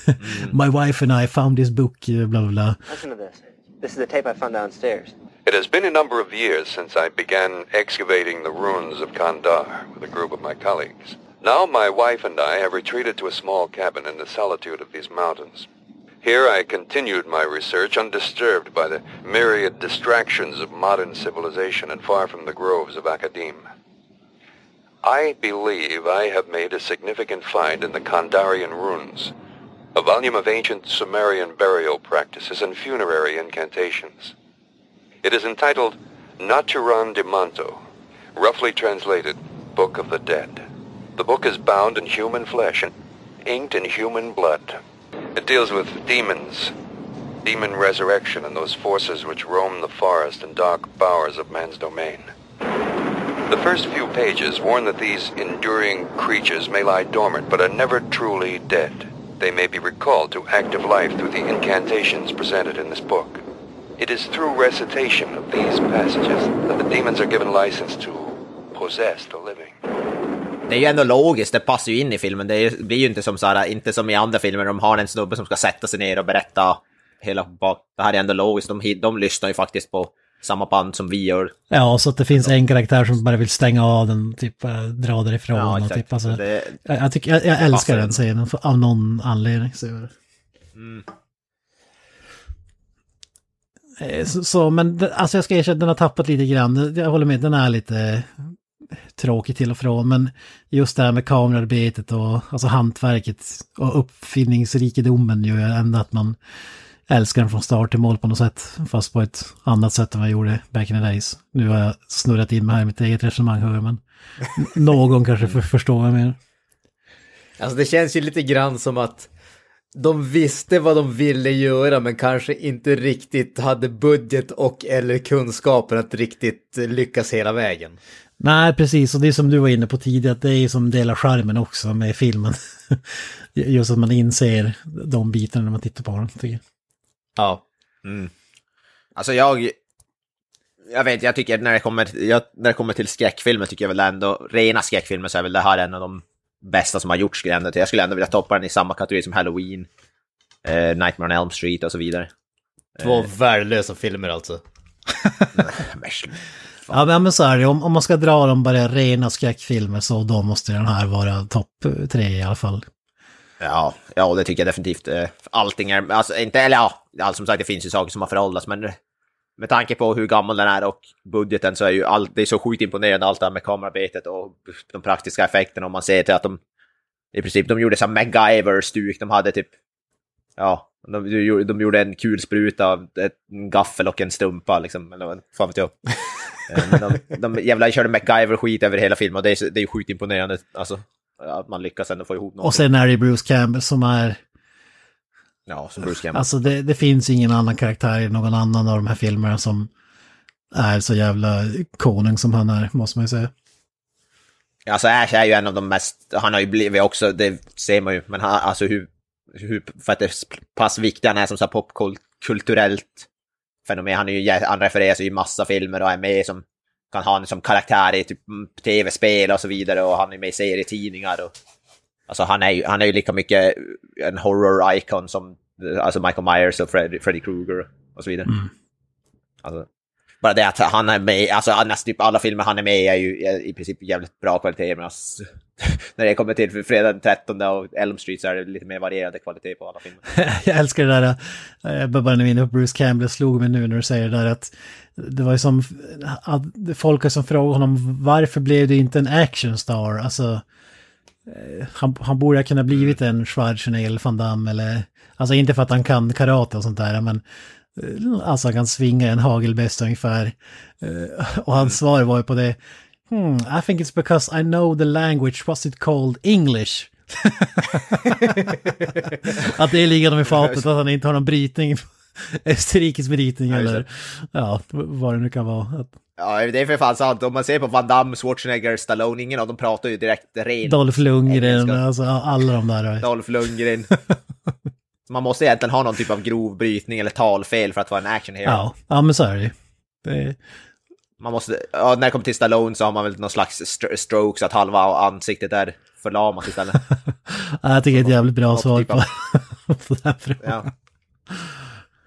My wife and I found this book, bla bla bla. Listen to this. This is the tape I found downstairs. It has been a number of years since I began excavating the ruins of Kandar with a group of my colleagues. Now my wife and I have retreated to a small cabin in the solitude of these mountains. Here I continued my research undisturbed by the myriad distractions of modern civilization and far from the groves of academe. I believe I have made a significant find in the Kandarian runes, a volume of ancient Sumerian burial practices and funerary incantations. It is entitled Naturan de Manto, roughly translated Book of the Dead. The book is bound in human flesh and inked in human blood. It deals with demons, demon resurrection, and those forces which roam the forest and dark bowers of man's domain. The first few pages warn that these enduring creatures may lie dormant but are never truly dead. They may be recalled to active life through the incantations presented in this book. It is through recitation of these passages that the demons are given license to possess the living. Det är ju ändå logiskt, det passar ju in i filmen. Det blir ju inte som så här, inte som i andra filmer, de har en snubbe som ska sätta sig ner och berätta hela bak. Det här är ändå logiskt, de, de lyssnar ju faktiskt på samma band som vi gör. Ja, så att det finns en karaktär som bara vill stänga av den, typ eh, dra därifrån. Ja, och typ, alltså, Det- jag, jag, tycker, jag, jag älskar den scenen av någon anledning. Så. Eh, Så, så, men alltså jag ska erkänna, den har tappat lite grann. Jag håller med, den är lite tråkig till och från. Men just det här med kamerarbetet och alltså hantverket och uppfinningsrikedomen gör ju ändå att man älskar den från start till mål på något sätt. Fast på ett annat sätt än vad jag gjorde back in the days. Nu har jag snurrat in mig här i mitt eget resonemang, hör men någon kanske för, förstår vad jag menar. Alltså det känns ju lite grann som att de visste vad de ville göra men kanske inte riktigt hade budget och eller kunskapen att riktigt lyckas hela vägen. Nej, precis. Och det är som du var inne på tidigare, att det är som del av charmen också med filmen. Just att man inser de bitarna när man tittar på den, tycker jag. Ja. Alltså jag... Jag vet jag tycker när det kommer, jag, när det kommer till skräckfilmer tycker jag väl ändå, rena skräckfilmer så är väl det här en av de bästa som har gjorts. skulle jag ändå- Jag skulle ändå vilja toppa den i samma kategori som Halloween, eh, Nightmare on Elm Street och så vidare. Två värdelösa filmer alltså. Men Ja, men, men så är det. Om, om man ska dra de bara rena skräckfilmer så då måste den här vara topp tre i alla fall. Ja, ja, det tycker jag definitivt. Eh, Allting är, alltså inte, eller ja, alltså, som sagt det finns ju saker som har föråldrats men med tanke på hur gammal den är och budgeten så är ju allt, det är så sjukt imponerande allt det här med kamerarbetet och de praktiska effekterna om man ser till att de i princip, de gjorde som MacGyver-stuk, de hade typ, ja, de, de, de gjorde en kulspruta av en gaffel och en stumpa liksom, eller vad fan vet jag. Eh, de, de jävla körde MacGyver-skit över hela filmen och det är, det är ju sjukt imponerande, alltså, att man lyckas ändå få ihop något. Och sen är det Bruce Campbell som är... Ja, som Bruce Campbell. Alltså det, det finns ingen annan karaktär i någon annan av de här filmerna som är så jävla konung som han är, måste man ju säga. Alltså Ash är ju en av de mest, han har ju blivit också, det ser man ju, men han, alltså hur, hur för att det är pass viktig han är som så popkulturellt fenomen. Han, är ju, han refereras ju i massa filmer och är med som, kan ha en som karaktär i typ tv-spel och så vidare och han är med i serietidningar och Alltså han är ju, han är ju lika mycket en horror-icon som alltså Michael Myers och Freddy, Freddy Krueger och så vidare. Mm. Alltså, bara det att han är med, alltså nästan typ alla filmer han är med i är ju i princip jävligt bra kvalitet. Men alltså, när det kommer till fredag den 13 och Elm Street så är det lite mer varierande kvalitet på alla filmer. jag älskar det där, eh, bara när vi är inne på Bruce Campbell slog mig nu när du säger det där att det var ju som, att folk som frågade honom varför blev det inte en action star? Alltså, han, han borde ha kunnat blivit en Schwarzenegger Van Damme eller, alltså inte för att han kan karate och sånt där, men eh, alltså han kan svinga en hagelbäst ungefär. Eh, Och hans svar var ju på det, hmm, I think it's because I know the language, what's it called, English. att det ligger honom i fatet, att han inte har någon brytning, österrikisk brytning Ja, eller, ja, vad det nu kan vara. Ja, det är för fan sant. Om man ser på Van Damme, Schwarzenegger, Stallone, ingen av dem pratar ju direkt ren Dolph Lundgren, engelska. alltså alla de där. Dolph Lundgren. Man måste egentligen ha någon typ av grov brytning eller talfel för att vara en action hero. Ja, ja men så är det. Det, Man måste, ja, när det kommer till Stallone så har man väl någon slags stro- stroke så att halva ansiktet är förlamat istället. ja, jag tycker det är ett jävligt bra svar typ på, på den frågan. Ja.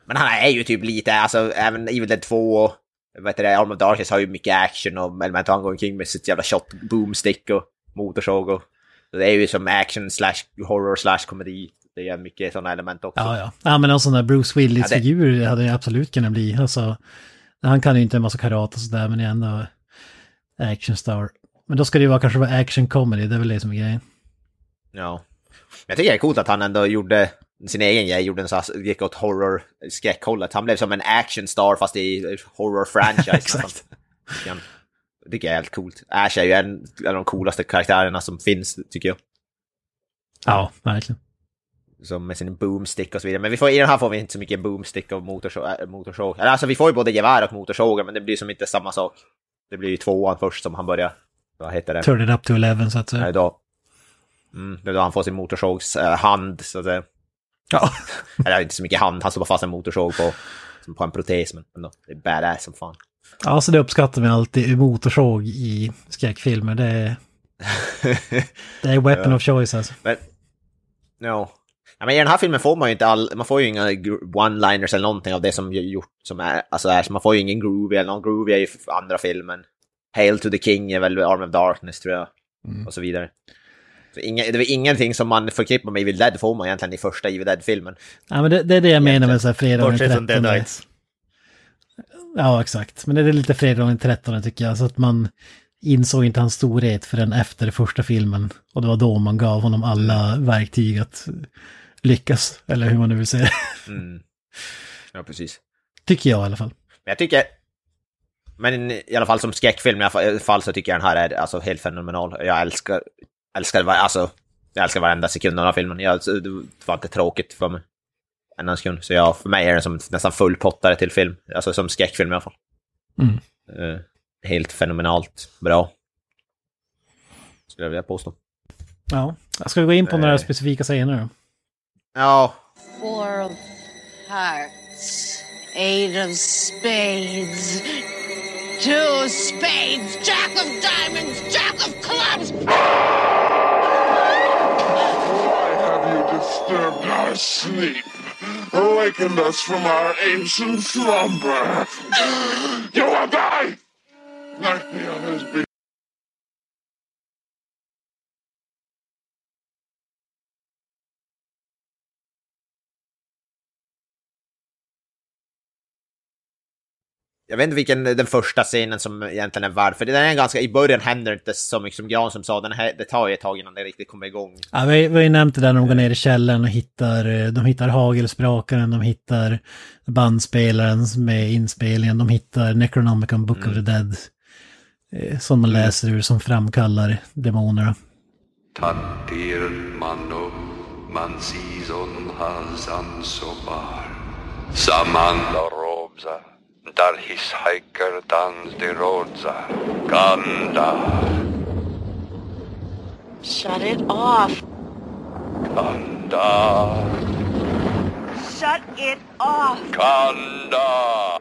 Men han är ju typ lite, alltså även Evil Dead 2 och vad heter det, Arm of Darkness har ju mycket action och element han går omkring med sitt jävla shot boomstick och motorsåg och det är ju som action slash horror slash komedi. Det är mycket sådana element också. Ja, ja. Ja, men en sån där Bruce Ja, det- Willis-figur hade jag absolut kunnat bli. Alltså, han kan ju inte en massa karate och sådär, men är ändå actionstar. Men då ska det ju vara kanske vara action comedy, det är väl det som är grejen. Ja. Men jag tycker det är coolt att han ändå gjorde sin egen grej, gjorde en sån här, gick åt horror skräckhållet. Han blev som en actionstar fast i horror franchise. Exakt. nästan. Det tycker jag är helt coolt. Ash är ju en av de coolaste karaktärerna som finns, tycker jag. Ja, verkligen. Som med sin boomstick och så vidare. Men vi får, i den här får vi inte så mycket boomstick och motorsåg. Äh, motorsåg. Eller, Alltså vi får ju både gevär och motorsågar, men det blir som inte samma sak. Det blir ju tvåan först som han börjar, vad heter det? Turn it up to 11 så att säga. då. Mm, det är då han får sin motorsågs eh, hand, så att säga. Ja. Eller inte så mycket hand, han står bara fast en motorsåg på, på en protes, men ändå, det är badass som fan. ja, så det uppskattar vi alltid, motorsåg i skräckfilmer. Det är, det är weapon of choice alltså. Men, no. Ja, men i den här filmen får man ju inte all, man får ju inga one-liners eller någonting av det som gjort, som är, alltså är, man får ju ingen groovy eller någon groovy är ju andra filmen. Hail to the King är väl Arm of Darkness tror jag. Och så vidare. Inga, det är ingenting som man förknippar med Evil Dead får man egentligen i första Evil Dead-filmen. Ja, men det, det är det jag menar med så här fredag den Bortsett från 13. Dead Nights. Ja, exakt. Men det är lite fredag den 13 tycker jag. Så att man insåg inte hans storhet förrän efter första filmen. Och det var då man gav honom alla verktyg att lyckas. Eller hur man nu vill säga. Mm. Ja, precis. Tycker jag i alla fall. Men jag tycker... Men i alla fall som skräckfilm i alla fall så tycker jag den här är alltså helt fenomenal. Jag älskar... Älskar alltså... Jag älskar varenda sekund av den här filmen. Jag, det var inte tråkigt för mig. En sekund. Så ja, för mig är den som nästan fullpottare till film. Alltså som skräckfilm i alla fall. Mm. Eh, helt fenomenalt bra. Skulle jag vilja påstå. Ja. Ska vi gå in på några Nej. specifika scener då? Ja, Four of hearts, eight of spades, two spades, jack of diamonds, jack of clubs. Disturbed our sleep? Awakened us from our ancient slumber. You will die! Like the others jag vet inte vilken den första scenen som egentligen är värd, för den är ganska, i början händer det inte så mycket som Gran som sa, den här, det tar ju ett tag innan det riktigt kommer igång. Ja, vi, vi har ju nämnt det där när de går ner i källaren och hittar, eh, de hittar hagelsprakaren, de hittar bandspelaren med inspelningen, de hittar Necronomicon Book of the Dead. eh, Som man läser ur som framkallar demonerna. Tattir mano mansison hasan sobar. Samanda robza. Dar his hiker dans de rodza. Ganda. Shut it off. Ganda. Shut it off. Ganda.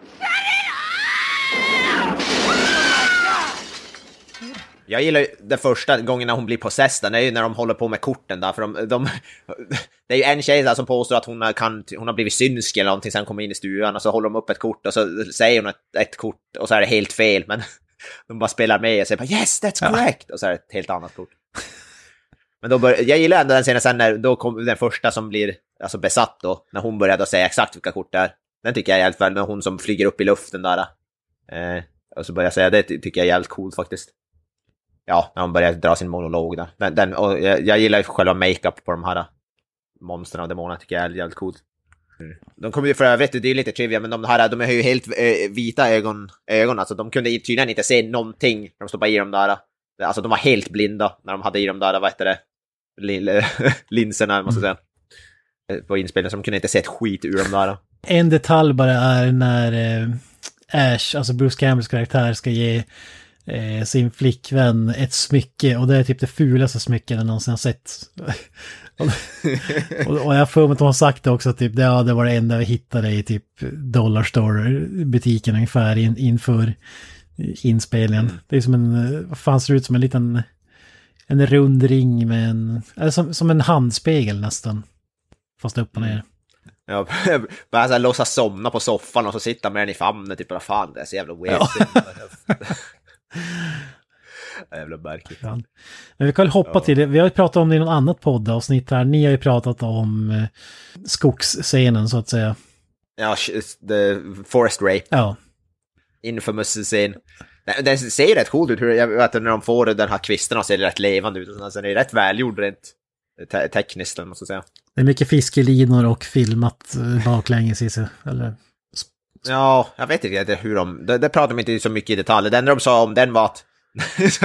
Jag gillar ju den första gången när hon blir possessed, det är ju när de håller på med korten där, för de, de Det är ju en tjej där som påstår att hon har, kan, hon har blivit synsk eller någonting sen kommer in i stugan och så håller de upp ett kort och så säger hon ett, ett kort och så är det helt fel, men de bara spelar med och säger bara yes that's correct och så är det ett helt annat kort. Men då bör, jag gillar ändå den scenen sen när då kom den första som blir alltså besatt då, när hon började säga exakt vilka kort det är. Den tycker jag är jävligt väl, med hon som flyger upp i luften där. Eh, och så börjar jag säga det ty- tycker jag är jävligt coolt faktiskt. Ja, när hon börjar dra sin monolog där. Den, den, och jag, jag gillar ju själva makeup på de här monstren och demonerna tycker jag är jävligt coolt. De kommer ju för övrigt, det är ju lite trivia, men de här de har ju helt eh, vita ögon, ögon, alltså de kunde tydligen inte se någonting när de stoppade i dem där. Alltså de var helt blinda när de hade i dem där, vad heter det, Lin, linserna måste jag säga. Eh, På inspelningen, så de kunde inte se ett skit ur dem där. En detalj bara är när eh, Ash, alltså Bruce Campbells karaktär, ska ge eh, sin flickvän ett smycke och det är typ det fulaste smycket jag någonsin har sett. och, och, jag för mig att har sagt det också, typ, det, ja, det var det enda vi hittade i typ Dollar Store-butiken ungefär in, inför inspelningen. Det är som en, eh, vad fan ser ut som en liten, en rund ring med en, eller som, som en handspegel nästan. Fast upp och ner. Ja, bara såhär låtsas somna på soffan och så sitta med den i famnen, typ vad fan, det är så jävla weird. Jävla märkligt. Ja. Men vi kan väl hoppa till det. Vi har ju pratat om det i något annat poddavsnitt här. Ni har ju pratat om eh, skogsscenen så att säga. Ja, the forest rape, Ja. infamous scen. Den ser ju rätt cool ut, jag vet att när de får den här kvisten och ser rätt levande ut. Alltså, den är rätt välgjord rent te tekniskt, måste jag säga. Det är mycket fiskelinor och filmat eh, baklänges i sig. Eller, Ja, jag vet inte hur de... Det, det pratar de inte så mycket i detalj. Det enda de sa om den var att...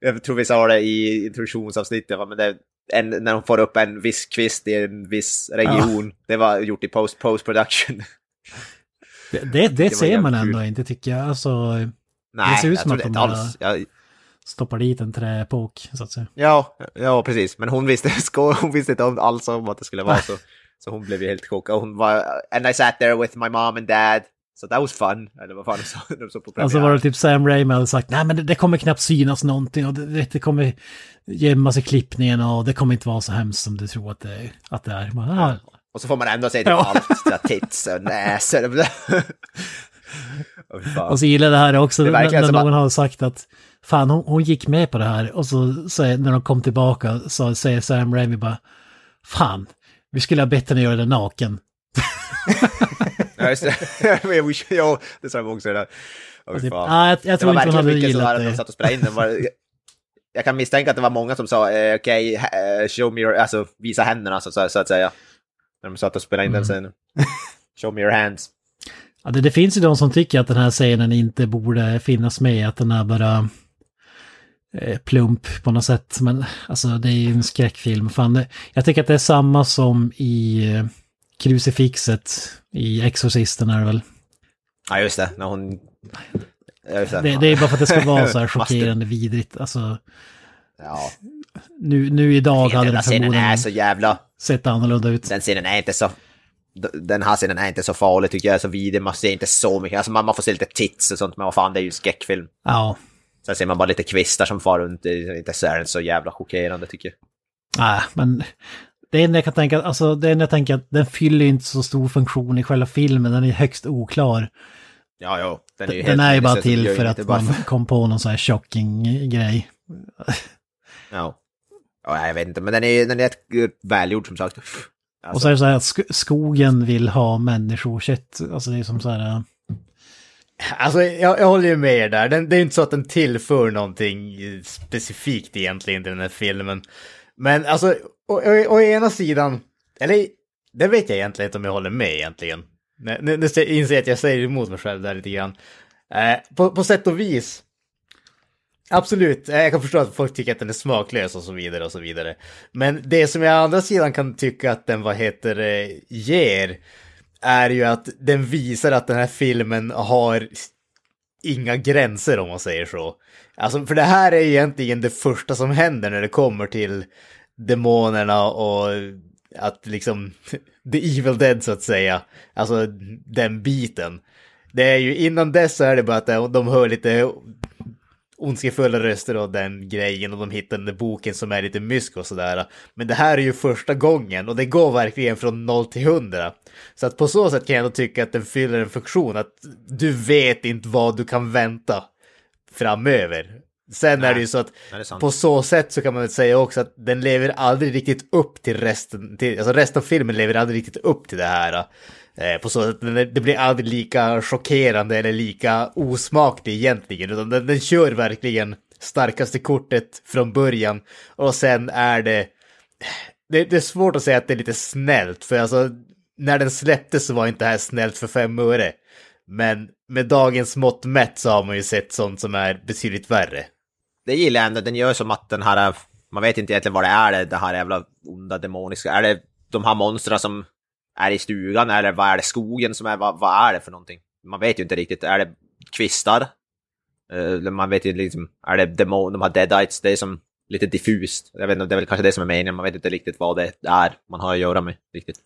jag tror vi sa det i introduktionsavsnittet, men det, en, när de får upp en viss kvist i en viss region. Det var gjort i post, post production. det det, det ser man ändå kul. inte tycker jag. Alltså, Nej, ser ut som att det de alls. Jag, stoppar dit en träpåk så att säga. ja, ja, precis. Men hon visste, hon visste inte om alls om att det skulle vara så. Så hon blev ju helt chockad. Hon var... And I sat there with my mom and dad. So that was fun. Eller vad fan de sa, de sa på Alltså var det typ Sam Raimi hade sagt, nej men det, det kommer knappt synas någonting och det, det kommer gömmas i klippningen och det kommer inte vara så hemskt som du tror att det, att det är. Man, ah, Och så får man ändå se typ Ja. allt. Så tits och näsor. Fan. Och så gillar jag det här också, Det är när, någon att- har sagt att fan hon, hon gick med på det här och så säger, när de kom tillbaka så säger Sam Raimi bara fan, vi skulle ha bett henne göra det naken. Ja, just det. Jag wish- ja, det sa jag också. Där. Fy Typ, ah, jag, jag tror inte hon hade gillat det. satt och spelade in den. Var- Jag kan misstänka att det var många som sa eh, okej, eh, show me your, alltså visa händerna så, så, så att säga. När de satt och spelade in den Mm. scenen. Show me your hands. Ja, det, det finns ju de som tycker att den här scenen inte borde finnas med, att den är bara plump på något sätt. Men alltså det är ju en skräckfilm. Fan, det, jag tycker att det är samma som i eh, Crucifixet i Exorcisten är det väl. Ja, just det. När hon... Ja, just Det, det är bara för att det ska vara så här chockerande vidrigt. Alltså, Ja. nu, nu idag hade det förmodligen är så jävla... sett annorlunda ut. Den scenen är inte så... Den här scenen är inte så farlig tycker jag, så vidrig. Man ser inte så mycket. Alltså man, man får se lite tits och sånt, men vad fan, det är ju skräckfilm. Ja, Sen ser man bara lite kvistar som far runt. Det är inte så, så jävla chockerande tycker jag. nej, men det enda jag kan tänka, alltså det enda jag tänker att den fyller ju inte så stor funktion i själva filmen, den är högst oklar. Ja, ja. Den är ju, Den är ju bara till för att man kom på någon sån här shocking grej. Ja. ja. Jag vet inte, men den är, den är rätt välgjord som sagt. Alltså, Och så är det så här att sk- skogen vill ha människokött. Alltså det är som så här... Alltså jag, jag håller ju med er där. Den, det är ju inte så att den tillför någonting specifikt egentligen till den här filmen. Men alltså, å, å, å ena sidan, eller det vet jag egentligen inte om jag håller med egentligen. Nu, nu, nu inser jag att jag säger emot mig själv där lite grann. Eh, på, på sätt och vis. Absolut, eh, jag kan förstå att folk tycker att den är smaklös och så vidare och så vidare. Men det som jag å andra sidan kan tycka att den, vad heter det, ger är ju att den visar att den här filmen har inga gränser om man säger så. Alltså, för det här är egentligen det första som händer när det kommer till demonerna och att liksom, the evil dead så att säga, alltså den biten. Det är ju innan dess så är det bara att de hör lite ondskefulla röster och den grejen och de hittar den där boken som är lite mysk och sådär. Men det här är ju första gången och det går verkligen från 0 till 100. Så att på så sätt kan jag ändå tycka att den fyller en funktion, att du vet inte vad du kan vänta framöver. Sen Nej, är det ju så att på så sätt så kan man väl säga också att den lever aldrig riktigt upp till resten, till, alltså resten av filmen lever aldrig riktigt upp till det här. Eh, på så sätt, det blir aldrig lika chockerande eller lika osmaklig egentligen, utan den, den kör verkligen starkaste kortet från början och sen är det, det, det är svårt att säga att det är lite snällt, för alltså när den släpptes så var inte det här snällt för fem öre. Men med dagens mått mätt så har man ju sett sånt som är betydligt värre. Det gillar jag ändå, den gör som att den här, man vet inte egentligen vad det är, det här jävla onda demoniska, är det de här monstren som är i stugan eller vad är det skogen som är, vad, vad är det för någonting? Man vet ju inte riktigt, är det kvistar? Uh, man vet ju liksom, är det demon, de här deadites, det är som lite diffust. Jag vet inte, det är väl kanske det som är meningen, man vet inte riktigt vad det är man har att göra med riktigt.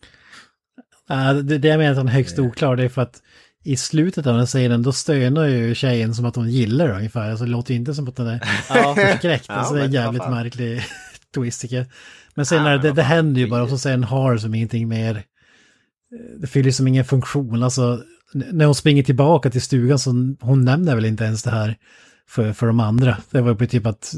Uh, det, det jag menar att han är högst oklar, det är för att i slutet av den scenen då stönar ju tjejen som att hon gillar det ungefär. Alltså det låter ju inte som att den är ja. förskräckt. Alltså det är en jävligt märklig twist tycker jag. Men sen ja, det, det händer ju bara och så säger en har som ingenting mer det fyller som ingen funktion. Alltså, när hon springer tillbaka till stugan så hon nämner väl inte ens det här för, för de andra. Det var ju typ att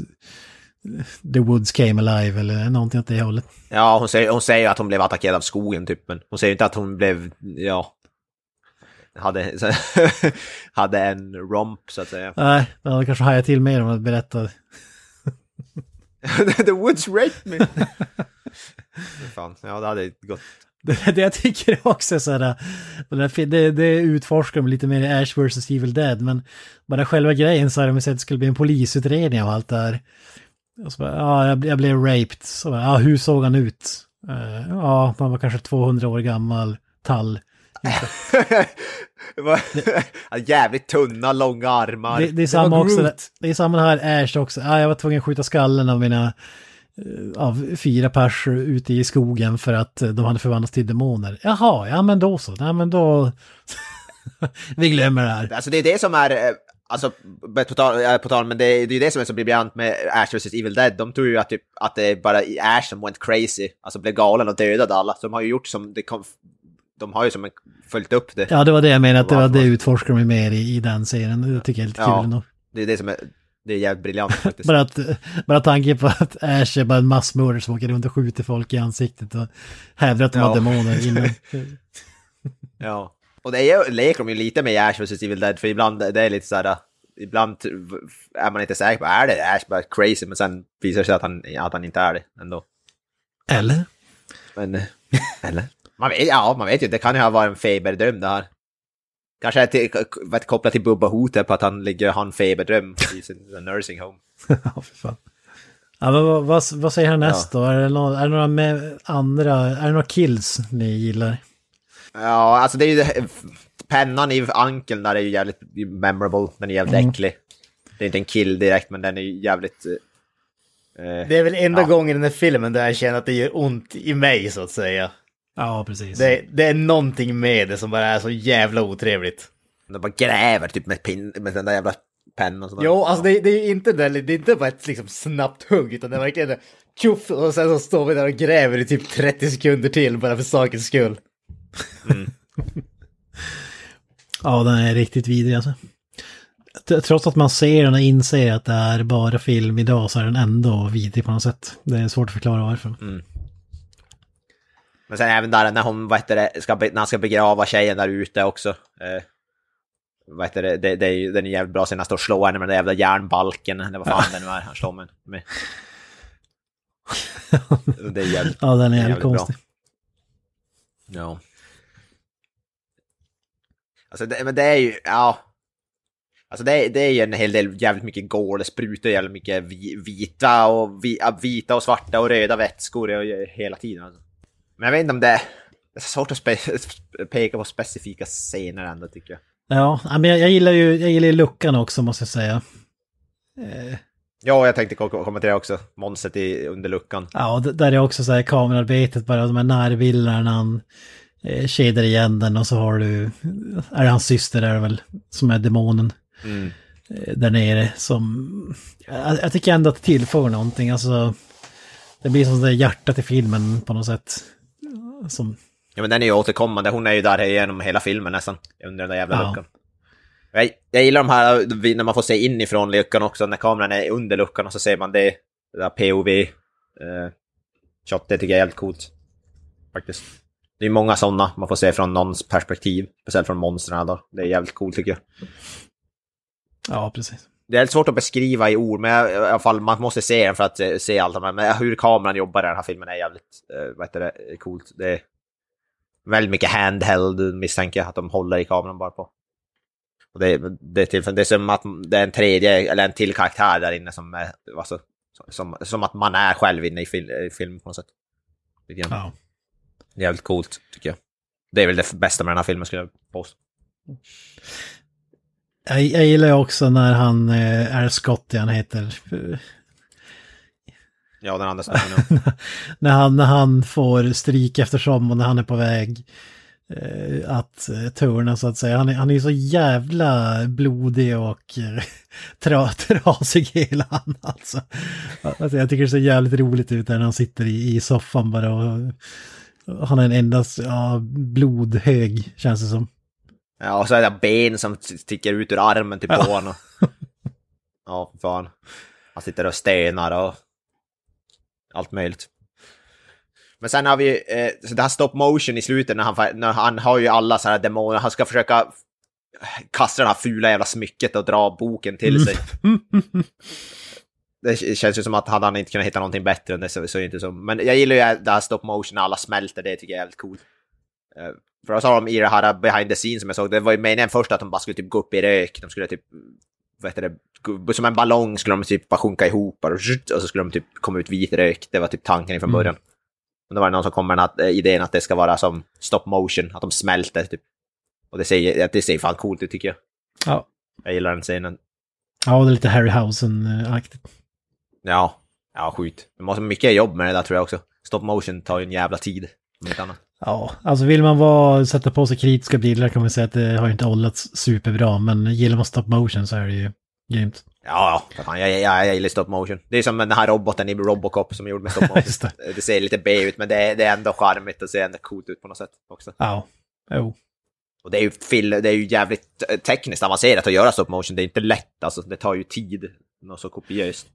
The Woods came alive eller någonting åt det hållet. Ja, hon säger, hon säger att hon blev attackerad av skogen typ, men hon säger inte att hon blev, ja, hade, hade en romp så att säga. Nej, det hade kanske hajat till mer om att berätta. The Woods raped me. Fan, ja det hade gått det, det jag tycker också är så här, det, det utforskar de lite mer i Ash vs. Evil Dead, men bara själva grejen så hade de sett att det skulle bli en polisutredning av allt det här. Och så bara, ja, jag, jag blev raped. Så bara, ja, hur såg han ut? Uh, ja, han var kanske 200 år gammal, tall. Jävligt tunna, långa armar. Det, det är samma också, det är samma här Ash också. Ja, jag var tvungen att skjuta skallen av mina Eh, av fyra pers ute i skogen för att de hade förvandlats till demoner. Jaha, ja men då så. Nej men då... Vi glömmer det här. Alltså det är det som är, eh, alltså på tal, på tal men det är ju det som är så briljant med Ash vs Evil Dead. De tror ju att, typ, att det är bara Ash som went crazy, alltså blev galen och dödade alla. Så de har ju gjort som, det kom, de har ju som följt upp det. Ja, det var det jag menade, att det var det utforskar de mer i, i den serien. Det tycker jag är lite ja, kul ändå. Det är det som är, det är jävligt briljant faktiskt. bara, att, bara tanken på att Ash är bara en massmördare som åker runt och skjuter folk i ansiktet och hävdar att de ja. har demoner innan. ja, och det är, leker de ju lite med Ash vs Evil Dead, för ibland det är lite så här, ibland är man inte säker på, är det Ash bara crazy, men sen visar det sig att han, att han inte är det ändå. Eller? Men, eller? Man vet, ja, man vet ju, det kan ju ha varit en feberdröm det här. Kanske till, vet, kopplat till Bubba Hotet på att han ligger och har en feberdröm i sin nursing home. ja, för fan. Ja, men vad, vad, vad säger han näst ja. då? Är det, någon, är det några med andra, är det några kills ni gillar? Ja, alltså det är ju pennan i ankeln där är ju jävligt memorable. Den är jävligt mm. äcklig. Det är inte en kill direkt, men den är ju jävligt... Eh, det är väl enda ja. gången i den här filmen där jag känner att det gör ont i mig, så att säga. Ja, precis. Det, det, är någonting med det som bara är så jävla otrevligt. De bara gräver typ med, pin, med den där jävla pennan. Jo, alltså det, det, är inte det, det är inte bara ett liksom snabbt hugg, utan det är verkligen tjoff och sen så står vi där och gräver i typ 30 sekunder till bara för sakens skull. Mm. ja, den är riktigt vidrig alltså. Trots att man ser den och inser att det är bara film idag så är den ändå vidrig på något sätt. Det är svårt att förklara varför. Mm. Men sen även där när hon, vad heter det, ska, när han ska begrava tjejen där ute också. Eh, vad heter det, det, det är ju, den är jävligt bra sen han står och slår henne med den där jävla järnbalken, eller vad fan den nu är han slår med. med. Det är jävligt, Ja, den är jävligt jävligt bra. konstig. Ja. Alltså det, men det är ju, ja. Alltså det, är- det är ju en hel del jävligt mycket går, det sprutar jävligt mycket vi- vita och, vi, ja, vita och svarta och röda vätskor hela tiden. Alltså. Men jag vet inte om det är, det är svårt att peka på specifika scener ändå tycker jag. Ja, men jag, jag gillar ju jag gillar luckan också måste jag säga. Eh, Ja, jag tänkte ko- kommentera också monstret i, under luckan. Ja, där är också så här kamerarbetet, bara de här närbilderna när han eh, kedjar igen den och så har du, är det hans syster är det väl, som är demonen Mm. eh, där nere som, jag, jag tycker ändå att det tillför någonting, alltså det blir som det hjärtat i filmen på något sätt. Som, Ja men den är ju återkommande, hon är ju där genom hela filmen nästan, under den där jävla Ja. luckan. Jag, jag gillar de här, när man får se inifrån luckan också, när kameran är under luckan och så ser man det, det där POV. Eh, shot, det tycker jag är helt coolt. Faktiskt. Det är många sådana man får se från någons perspektiv, speciellt från monstren då. Det är jävligt coolt tycker jag. ja, precis. Det är svårt att beskriva i ord, men i alla fall man måste se den för att eh, se allt. Men hur kameran jobbar i den här filmen är jävligt, eh, vad heter det, coolt. Det är väldigt mycket handheld misstänker jag att de håller i kameran bara på. Och det, det, är till, det är som att det är en tredje, eller en till karaktär där inne som är, alltså, som, som att man är själv inne i, fil, i filmen på något sätt. Jag. Ja. Det är jävligt coolt, tycker jag. Det är väl det bästa med den här filmen skulle jag påstå. Jag, jag gillar också när han eh, är Scotty, han heter. Ja, den andra snubben. när, han, när han får stryk eftersom och när han är på väg eh, att eh, turna så att säga. Han är, han är så jävla blodig och eh, tra, trasig hela han alltså. alltså. Jag tycker det ser jävligt roligt ut när han sitter i, i soffan bara och, och han är en endast ja, blodhög känns det som. Ja, och så är det ben som sticker ut ur armen typ på Ja. honom. Ja, fan. Han sitter och stenar och allt möjligt. Men sen har vi eh, så det här stop motion i slutet när han, när han har ju alla sådana här demoner. Han ska försöka kasta det här fula jävla smycket och dra boken till sig. Det känns ju som att han inte kunnat hitta någonting bättre än det så, så är det inte så. Men jag gillar ju det här stop motion när alla smälter, det tycker jag är jävligt coolt. Eh, För då sa de i det här behind the scenes som jag såg, det var ju meningen först att de bara skulle typ gå upp i rök. De skulle typ, vad heter det, som en ballong skulle de typ bara sjunka ihop och så skulle de typ komma ut vit rök. Det var typ tanken från Mm. början. Men då var det någon som kom med den här, eh, idén att det ska vara som stop motion, att de smälter typ. Och det ser, det ser fan coolt ut tycker jag. Ja, Jag gillar den scenen. ja det är lite Harryhausen-aktigt. Ja, ja skit. Det måste mycket jobb med det där tror jag också. Stop motion tar ju en jävla tid. Om inte annat. Ja, alltså vill man vara, sätta på sig kritiska bilder kan man säga att det har inte hållits superbra, men gillar man stop motion så är det ju grymt. Ja, fan, jag, jag, jag gillar stop motion. Det är som den här roboten i Robocop som gjorde med stop motion. Det. det. ser lite B ut, men det är, det är ändå charmigt och ser ändå coolt ut på något sätt också. Ja, jo. Och det är ju, fil, det är ju jävligt tekniskt avancerat att göra stop motion. Det är inte lätt, alltså. Det tar ju tid. Något så kopiöst.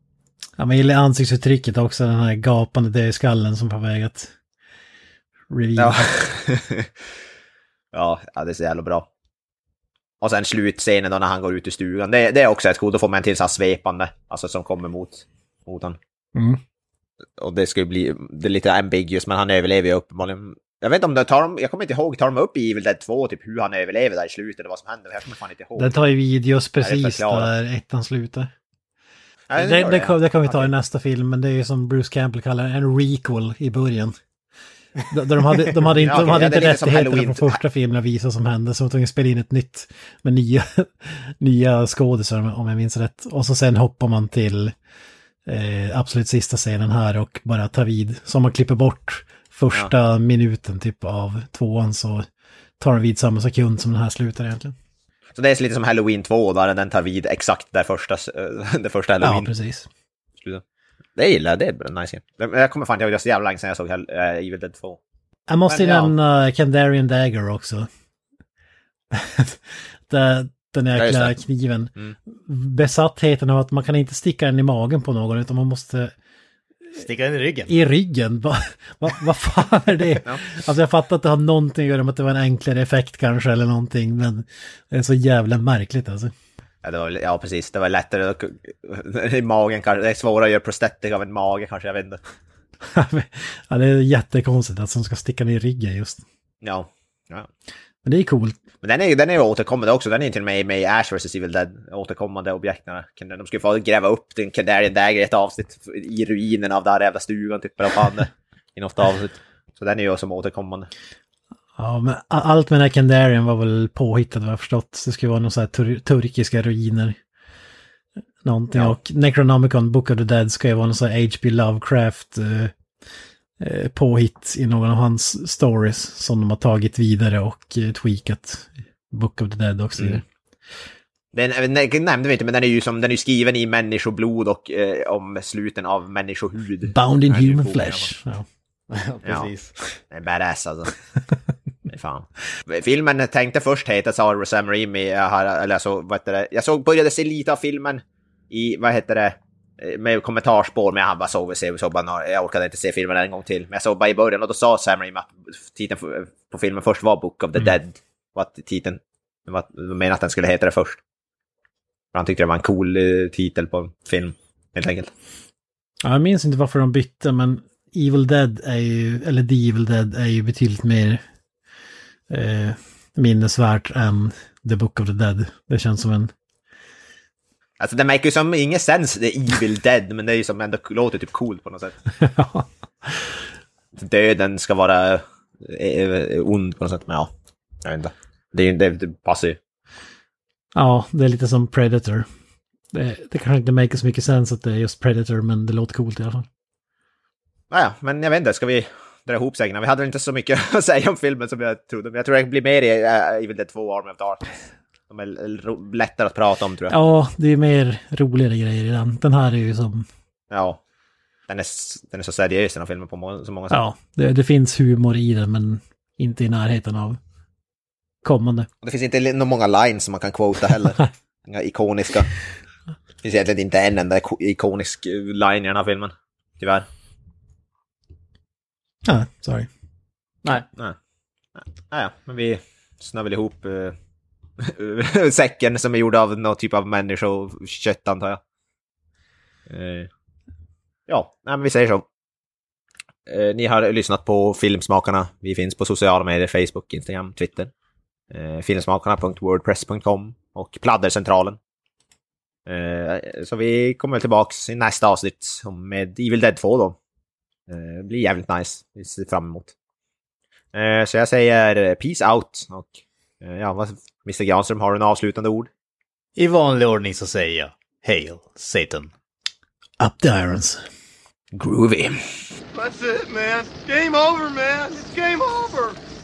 Ja, man gillar ansiktsuttrycket också, den här gapande dödskallen som är på väg att reveal. Ja. ja, det är så jävla bra. Och sen slutscenen då när han går ut ur stugan. Det, det är också ett coolt. Då får man en till så här svepande, alltså som kommer mot, mot honom. Mm. Och det ska ju bli, det är lite ambiguous, men han överlever ju uppenbarligen. Jag vet inte om det tar de, jag kommer inte ihåg, tar de upp i Evil Dead 2 typ hur han överlever där i slutet eller vad som händer? Jag kommer fan inte ihåg. Den tar ju videos precis förklarat. där ettan slutar. Nej, det, det, kan, det kan vi ta i nästa film, men det är ju som Bruce Campbell kallar det, en requel i början. Där de hade, de hade inte, Ja, de okej, hade ja, inte rättigheterna från första filmen att visa som hände, så de tvungna att spela in ett nytt med nya, nya skådisar om- jag minns rätt. Och så sen hoppar man till eh, absolut sista scenen här och bara tar vid. Så om man klipper bort första minuten typ av tvåan så tar den vid samma sekund som den här slutar egentligen. Så det är lite som Halloween 2 där den tar vid exakt där första, det första Ja, Halloween. precis. Det gillar jag, det är en nice game. Jag kommer fan inte ihåg, det var så jävla länge sedan jag såg Hell- äh, Evil Dead 2. Jag måste ju ja. nämna Kandarian Dagger också. Den- Den Ja, jäkla kniven. Mm. Besattheten av att man kan inte sticka den i magen på någon utan man måste Sticka den i ryggen. i ryggen. Vad va, vad fan är det? Alltså jag fattar att det har någonting att göra med att det var en enklare effekt kanske eller någonting. Men det är så jävla märkligt alltså. Ja, det var, ja, precis. Det var lättare att... I magen kanske. Det är svårare att göra prosthetic av en mage kanske, jag vet inte. ja, det är jättekonstigt att som ska sticka ner i ryggen just. Ja. ja. Men det är coolt. Men den är ju den är återkommande också. Den är till och med med i Ash vs. Evil Dead. Återkommande objekt. De skulle få gräva upp den Kandarian Dagger i ett avsnitt i ruinen av den här jävla stugan typ. Eller fan I något avsnitt. Så den är ju som återkommande. Ja, men allt med den här Kandarian var väl påhittat vad jag förstått. Det skulle vara någon så här tur turkiska ruiner. Någonting. Ja. Och Necronomicon, Book of the Dead ska ju vara någon sån här H.P. Lovecraft eh, eh, påhitt i någon av hans stories som de har tagit vidare och eh, tweakat. Book of the Dead också. Mm. Den, den nämnde vi inte, men den är ju som den är skriven i människoblod och eh, om sluten av människohud. Bound in human flesh. Ja. Ja. Precis. Det är badass alltså. Fan. Filmen tänkte först heta sa Sam Raimi, eller så, vad heter det, jag såg, började se lite av filmen i, vad heter det, eh, med kommentarspår, men jag bara såg, såg, såg bara, jag orkade inte se filmen en gång till. Men jag såg bara i början och då sa Sam Raimi att titeln på- filmen först var Book of the Dead. Och att titeln, var menade att den skulle heta det först. För han tyckte det var en cool eh, titel på film, helt enkelt. Ja, jag minns inte varför de bytte, men Evil Dead är ju, eller The Evil Dead är ju betydligt mer eh, minnesvärt än The Book of the Dead. Det känns som en... Alltså det make ju som ingen sens, det är Evil Dead, men det är ju som ändå låter typ coolt på något sätt. Döden ska vara eh, ond på något sätt, men ja. Jag vet inte. Det, det, det passar ju. ja, det är lite som Predator. Det, det kanske inte make så mycket sens att det är just Predator, men det låter coolt i alla fall. Naja, men jag vet inte, ska vi dra ihop sägnerna? Vi hade inte så mycket att säga om filmen som jag trodde, men jag tror det blir mer i uh, Evil Dead 2 Army of Darkness. De är lättare att prata om tror jag. Ja, det är mer roligare grejer i den. Den här är ju som... Ja. Den är, den är så seriös den här filmen på må- så många sätt. Ja, det, det finns humor i den, men inte i närheten av kommande. Det finns inte många lines som man kan quota heller. Inga ikoniska. Det finns egentligen inte en enda iko- ikonisk eh, line i den här filmen. Tyvärr. Ja, sorry. Nej. Nej. Nej, ja, men vi snöar väl ihop eh, säcken som är gjord av någon typ av människokött antar jag. Eh, ja, nej, men vi säger så. Eh, ni har lyssnat på Filmsmakarna. Vi finns på sociala medier, Facebook, Instagram, Twitter. Eh, filmsmakarna.wordpress.com och Pladdercentralen. Så vi kommer väl tillbaks i nästa avsnitt om- med Evil Dead 2 då. Eh, det blir jävligt nice. Vi ser fram emot. Eh, Så jag säger eh, peace out. Och eh, ja, Mr Granström, har du en avslutande ord? I vanlig ordning så säger jag Hail Satan. Up the irons. Groovy. That's it, man. Game over, man. It's game over.